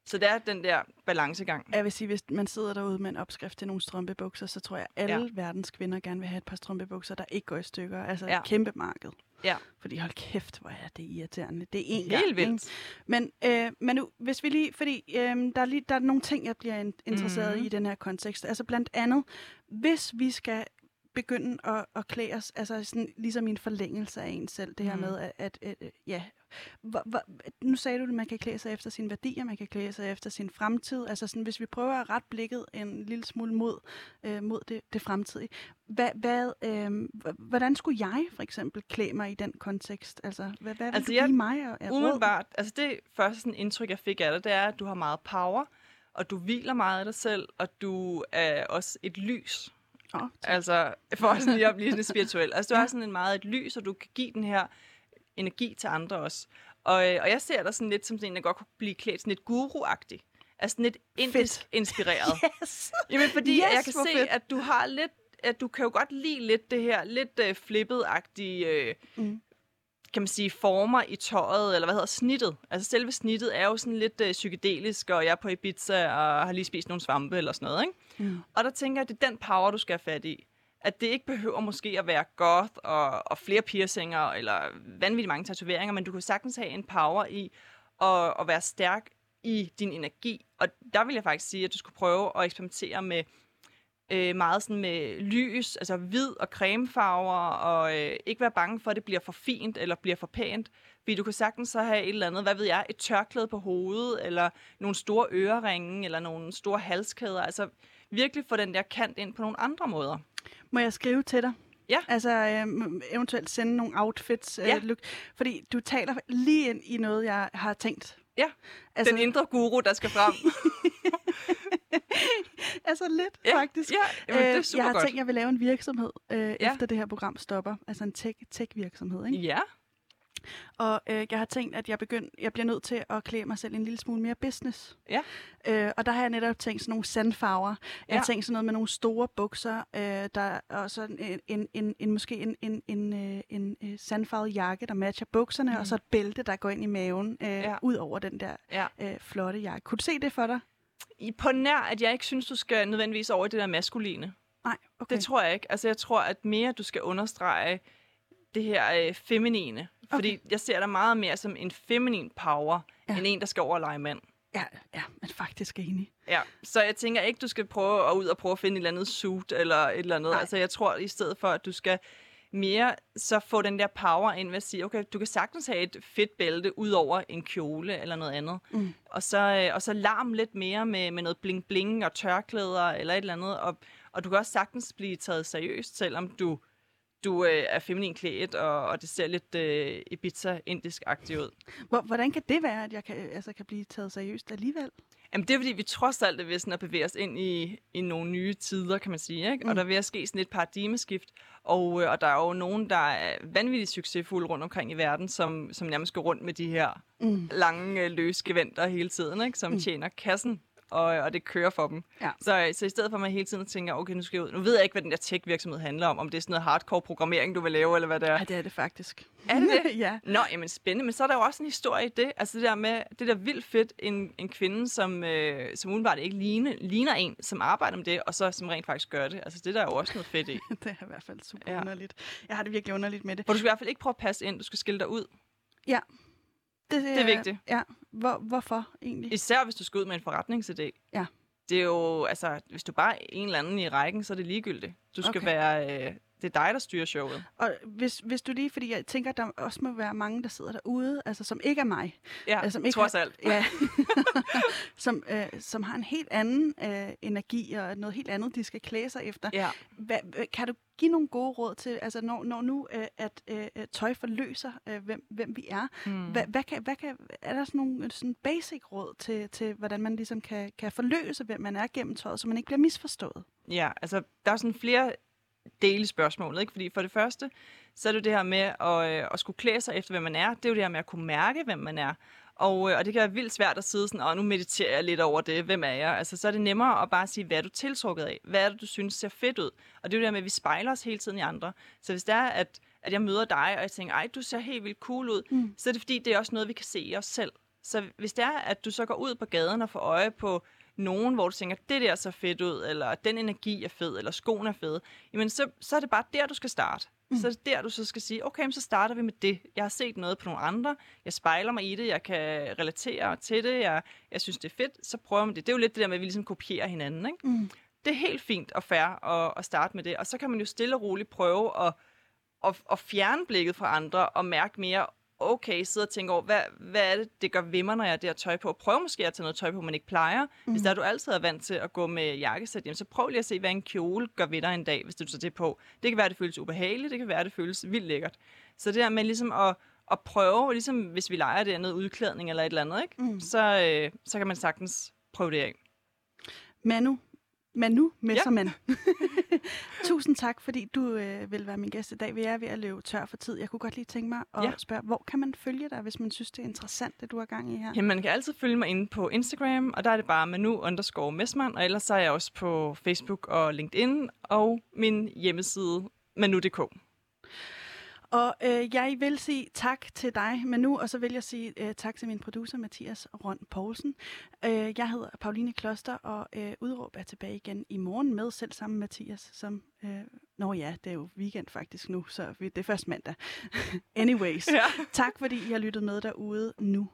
Så det er den der balancegang. Jeg vil sige, hvis man sidder derude med en opskrift til nogle strømpebukser, så tror jeg, at alle ja. verdens kvinder gerne vil have et par strømpebukser, der ikke går i stykker. Altså ja. et kæmpe marked. Ja. Fordi hold kæft, hvor er det irriterende. Det er en Helt vildt. Men, øh, men nu, hvis vi lige, fordi øh, der, er lige, der er nogle ting, jeg bliver interesseret mm. i den her kontekst. Altså blandt andet, hvis vi skal begynde at, at klæde os, altså sådan, ligesom en forlængelse af en selv, det her mm. med, at, at, at ja, hvor, hvor, nu sagde du, at man kan klæde sig efter sine værdier, man kan klæde sig efter sin fremtid, altså sådan, hvis vi prøver at rette blikket en lille smule mod, øh, mod det, det fremtidige, hvad, hvad, øh, hvordan skulle jeg for eksempel klæde mig i den kontekst? Altså, hvad, hvad altså, vil du give mig af umiddelbart, altså det første sådan, indtryk, jeg fik af dig, det er, at du har meget power, og du hviler meget af dig selv, og du er også et lys. Oh, altså, for sådan lige at blive sådan <laughs> spirituel. Altså, du har sådan en meget et lys, og du kan give den her energi til andre også. Og, øh, og jeg ser dig sådan lidt som sådan en, der godt kunne blive klædt sådan lidt guru-agtig. Altså lidt indisk fedt. inspireret. <laughs> Yes. Jamen, fordi yes, jeg kan se, fedt. at du har lidt, at du kan jo godt lide lidt det her, lidt uh, flippet-agtige, øh, mm. kan man sige, former i tøjet, eller hvad hedder snittet. Altså selve snittet er jo sådan lidt uh, psykedelisk, og jeg er på Ibiza og har lige spist nogle svampe eller sådan noget, ikke? Mm. Og der tænker jeg, at det er den power, du skal have fat i. At det ikke behøver måske at være goth og, og flere piercinger eller vanvittigt mange tatoveringer, men du kan sagtens have en power i at, at være stærk i din energi. Og der vil jeg faktisk sige, at du skulle prøve at eksperimentere med øh, meget sådan med lys, altså hvid og cremefarver, og øh, ikke være bange for, at det bliver for fint eller bliver for pænt. Fordi du kan sagtens så have et eller andet, hvad ved jeg, et tørklæde på hovedet, eller nogle store øreringe, eller nogle store halskæder. Altså virkelig få den der kant ind på nogle andre måder. Må jeg skrive til dig? Ja. Altså øh, eventuelt sende nogle outfits. Øh, ja. look, fordi du taler lige ind i noget, jeg har tænkt. Ja, altså, den indre guru, der skal frem. <laughs> altså lidt, ja. faktisk. Ja, jamen, det er super øh, jeg har godt. tænkt, at jeg vil lave en virksomhed, øh, ja. efter det her program stopper. Altså en tech, tech-virksomhed, ikke? Ja. Og øh, jeg har tænkt, at jeg, begynd, jeg bliver nødt til at klæde mig selv en lille smule mere business. Ja. Øh, og der har jeg netop tænkt sådan nogle sandfarver. Jeg har ja. tænkt sådan noget med nogle store bukser, øh, der og så en, en, en, en, måske en, en, en, øh, en, en sandfarvet jakke, der matcher bukserne, mm. og så et bælte, der går ind i maven, øh, ja. ud over den der ja. øh, flotte jakke. Kunne du se det for dig? I, på nær, at jeg ikke synes, du skal nødvendigvis over i det der maskuline. Nej, okay. Det tror jeg ikke. Altså, jeg tror, at mere du skal understrege det her øh, feminine. Okay. Fordi jeg ser dig meget mere som en feminin power, ja. end en, der skal over og lege mand. Ja, ja, men faktisk enig. Ja, så jeg tænker ikke, du skal prøve at ud og prøve at finde et eller andet suit eller et eller andet. Nej. Altså, jeg tror i stedet for, at du skal mere så få den der power ind ved at sige, okay, du kan sagtens have et fedt bælte ud over en kjole eller noget andet. Mm. Og, så, øh, og så larm lidt mere med, med noget bling-bling og tørklæder eller et eller andet. Og, og du kan også sagtens blive taget seriøst, selvom du du øh, er feminin klædt, og, og det ser lidt øh, Ibiza-indisk-agtigt ud. Hvordan kan det være, at jeg kan, altså, kan blive taget seriøst alligevel? Jamen, det er fordi, vi trods alt er ved sådan at bevæge os ind i, i nogle nye tider, kan man sige. Ikke? Mm. Og der er ved at ske sådan et paradigmeskift. Og, øh, og der er jo nogen, der er vanvittigt succesfulde rundt omkring i verden, som, som nærmest går rundt med de her mm. lange, øh, løse geventer hele tiden, ikke? som mm. tjener kassen og, og det kører for dem. Ja. Så, så i stedet for, at man hele tiden tænker, okay, nu skal jeg ud. Nu ved jeg ikke, hvad den der tech-virksomhed handler om. Om det er sådan noget hardcore programmering, du vil lave, eller hvad det er. Ja, det er det faktisk. Er det det? <laughs> ja. Nå, jamen spændende. Men så er der jo også en historie i det. Altså det der med, det der vildt fedt, en, en kvinde, som, øh, som udenbart ikke ligner, ligner en, som arbejder med det, og så som rent faktisk gør det. Altså det der er jo også noget fedt i. <laughs> det er i hvert fald super ja. underligt. Jeg har det virkelig underligt med det. For du skal i hvert fald ikke prøve at passe ind. Du skal skille dig ud. Ja, det, det er vigtigt. Ja. Hvor, hvorfor egentlig? Især hvis du skal ud med en forretningsidé. Ja det er jo, altså, hvis du bare er en eller anden i rækken, så er det ligegyldigt. Du skal okay. være, øh, det er dig, der styrer showet. Og hvis, hvis du lige, fordi jeg tænker, at der også må være mange, der sidder derude, altså som ikke er mig. Ja, altså, som ikke trods har, alt. Ja, <laughs> <laughs> som, øh, som har en helt anden øh, energi og noget helt andet, de skal klæde sig efter. Ja. Hva, kan du give nogle gode råd til, altså når, når nu øh, at øh, tøj forløser, øh, hvem, hvem vi er, hmm. hvad, hvad kan, hvad kan, er der sådan nogle sådan basic råd til, til, hvordan man ligesom kan, kan forløse, hvem man er gennem tøjet, så man ikke bliver misforstået? Ja, altså der er sådan flere dele spørgsmålet. Ikke? Fordi for det første, så er det jo det her med at, øh, at skulle klæde sig efter, hvem man er. Det er jo det her med at kunne mærke, hvem man er. Og, øh, og det kan være vildt svært at sidde sådan, og nu mediterer jeg lidt over det, hvem er jeg? Altså, så er det nemmere at bare sige, hvad er du tiltrukket af? Hvad er det, du synes ser fedt ud? Og det er jo det her med, at vi spejler os hele tiden i andre. Så hvis det er, at, at jeg møder dig, og jeg tænker, ej, du ser helt vildt cool ud, mm. så er det fordi, det er også noget, vi kan se i os selv. Så hvis det er, at du så går ud på gaden og får øje på nogen, hvor du tænker, det der ser fedt ud, eller den energi er fed, eller skoen er fed, jamen så, så er det bare der, du skal starte. Mm. Så er det der, du så skal sige, okay, så starter vi med det. Jeg har set noget på nogle andre, jeg spejler mig i det, jeg kan relatere til det, jeg, jeg synes, det er fedt, så prøver man det. Det er jo lidt det der med, at vi ligesom kopierer hinanden. Ikke? Mm. Det er helt fint og fair at, at starte med det, og så kan man jo stille og roligt prøve at, at, at fjerne blikket fra andre og mærke mere, okay, sidde og tænke over, hvad, hvad er det, det gør ved mig, når jeg har det her tøj på? Prøv måske at tage noget tøj på, man ikke plejer. Mm. Hvis der er du altid er vant til at gå med jakkesæt, jamen, så prøv lige at se, hvad en kjole gør ved dig en dag, hvis du tager det på. Det kan være, det føles ubehageligt, det kan være, det føles vildt lækkert. Så det her med ligesom at, at prøve, ligesom hvis vi leger det noget udklædning eller et eller andet, ikke? Mm. Så, øh, så kan man sagtens prøve det af. Manu, Manu Messermann. Ja. <laughs> Tusind tak, fordi du øh, vil være min gæst i dag. Vi er ved at løbe tør for tid. Jeg kunne godt lige tænke mig at ja. spørge, hvor kan man følge dig, hvis man synes, det er interessant, det du har gang i her? Jamen, man kan altid følge mig inde på Instagram, og der er det bare Manu underscore Messmann, og ellers så er jeg også på Facebook og LinkedIn, og min hjemmeside manu.dk. Og øh, jeg vil sige tak til dig, men nu, og så vil jeg sige øh, tak til min producer, Mathias Røn Poulsen. Øh, jeg hedder Pauline Kloster, og øh, Udråb er tilbage igen i morgen med selv sammen Mathias, som... Øh, Nå ja, det er jo weekend faktisk nu, så det er først mandag. <laughs> Anyways, ja. tak fordi I har lyttet med derude. Nu